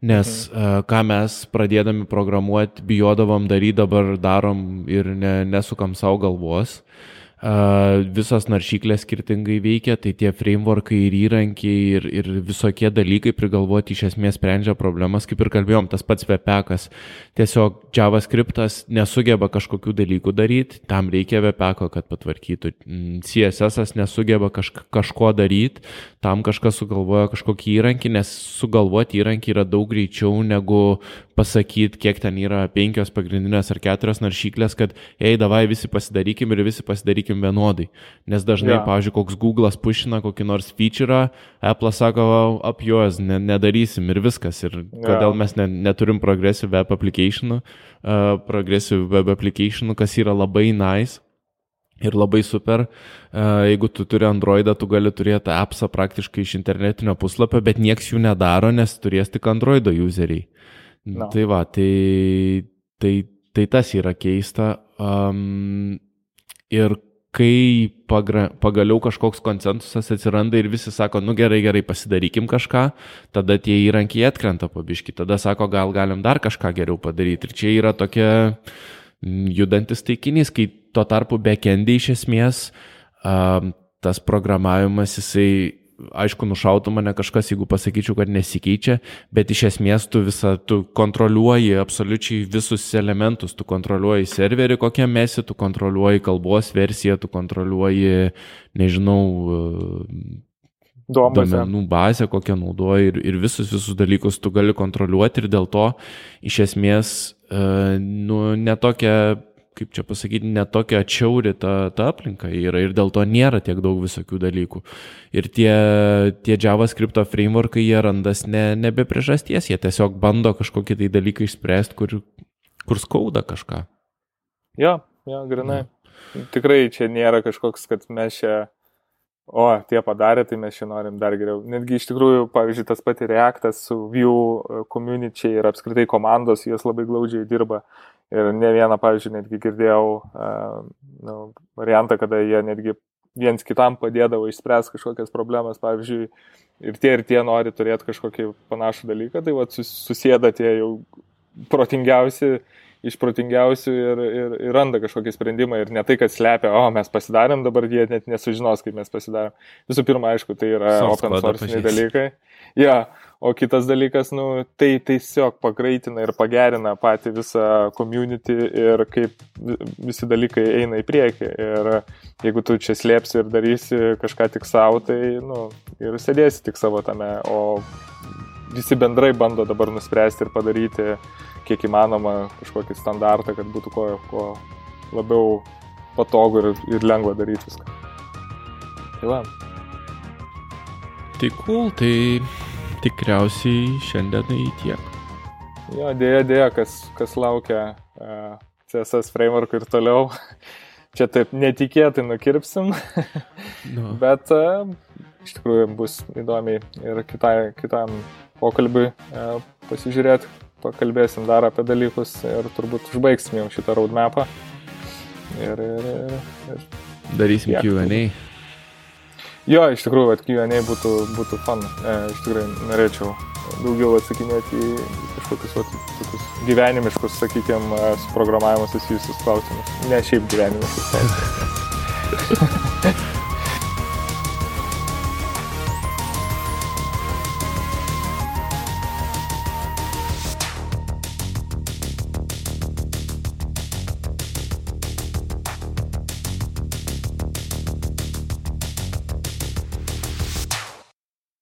nes mhm. ką mes pradėdami programuoti bijodavom daryti, dabar darom ir ne, nesukam savo galvos. Uh, visos naršyklės skirtingai veikia, tai tie frameworkai ir įrankiai ir, ir visokie dalykai prigalvoti iš esmės sprendžia problemas, kaip ir kalbėjom, tas pats VPEKas. Tiesiog JavaScriptas nesugeba kažkokių dalykų daryti, tam reikia VPEKo, kad patvarkytų. Mm, CSS nesugeba kaž, kažko daryti, tam kažkas sugalvoja kažkokį įrankį, nes sugalvoti įrankį yra daug greičiau negu pasakyti, kiek ten yra penkios pagrindinės ar keturios naršyklės, kad, ei, davai visi pasidarykim ir visi pasidarykim vienodai. Nes dažnai, ja. pavyzdžiui, koks Google'as pušina kokį nors feature, Apple sako, ap juos ne, nedarysim ir viskas. Ir kodėl ja. mes ne, neturim progressive web application, uh, progressive web application, kas yra labai nice. Ir labai super, jeigu tu turi Androidą, tu gali turėti appsą praktiškai iš internetinio puslapio, bet nieks jų nedaro, nes turės tik Androido useriai. No. Tai va, tai, tai, tai tas yra keista. Um, ir kai pagra, pagaliau kažkoks konsensusas atsiranda ir visi sako, nu gerai, gerai, pasidarykim kažką, tada tie įrankiai atkrenta pabiški, tada sako, gal galim dar kažką geriau padaryti. Ir čia yra tokia judantis taikinys, kai tuo tarpu backendai iš esmės um, tas programavimas jisai aišku, nušautų mane kažkas, jeigu pasakyčiau, kad nesikeičia, bet iš esmės tu visą, tu kontroliuoji absoliučiai visus elementus, tu kontroliuoji serverį, kokią mesi, tu kontroliuoji kalbos versiją, tu kontroliuoji, nežinau, duomenų bazę, kokią naudoji ir, ir visus, visus dalykus tu gali kontroliuoti ir dėl to iš esmės, e, nu, netokia kaip čia pasakyti, netokia atšiauri ta, ta aplinka yra ir dėl to nėra tiek daug visokių dalykų. Ir tie, tie JavaScript frameworkai jie randas ne, nebe priežasties, jie tiesiog bando kažkokį tai dalyką išspręsti, kur, kur skauda kažką. Jo, jo, grinai. Ja. Tikrai čia nėra kažkoks, kad mes čia, o, tie padarė, tai mes čia norim dar geriau. Netgi iš tikrųjų, pavyzdžiui, tas pati Reactas su Vue community ir apskritai komandos, jos labai glaudžiai dirba. Ir ne vieną, pavyzdžiui, netgi girdėjau uh, nu, variantą, kada jie netgi viens kitam padėdavo išspręsti kažkokias problemas, pavyzdžiui, ir tie ir tie nori turėti kažkokį panašų dalyką, tai va susėda tie jau protingiausi, išprotingiausių ir, ir, ir randa kažkokį sprendimą ir ne tai, kad slepia, o mes pasidarėm, dabar jie net nesužinos, kaip mes pasidarėm. Visų pirma, aišku, tai yra open source dalykai. Ja, O kitas dalykas, nu, tai tiesiog pagreitina ir pagerina patį visą community ir kaip visi dalykai eina į priekį. Ir jeigu tu čia slėpsi ir darysi kažką tik savo, tai, nu, ir sėdėsi tik savo tame. O visi bendrai bando dabar nuspręsti ir padaryti kiek įmanoma kažkokį standartą, kad būtų kuo, kuo labiau patogu ir, ir lengva daryti viską. Tai va. Tai cool, tai tikriausiai šiandienai tiek. Jo, dėja, dėja, kas, kas laukia uh, CSS framework ir toliau. Čia taip netikėtai nukirpsim, no. bet uh, iš tikrųjų bus įdomiai ir kitai, kitam pokalbiui uh, pasižiūrėti, pakalbėsim dar apie dalykus ir turbūt užbaigsim jau šitą roadmapą. Ir, ir, ir, ir Darysim QA. Jo, iš tikrųjų, Q&A būtų, būtų fun. E, iš tikrųjų, norėčiau daugiau atsakinėti į kažkokius vat, tokius gyvenimiškus, sakykime, su programavimu susijusius klausimus. Ne šiaip gyvenimiškus klausimus.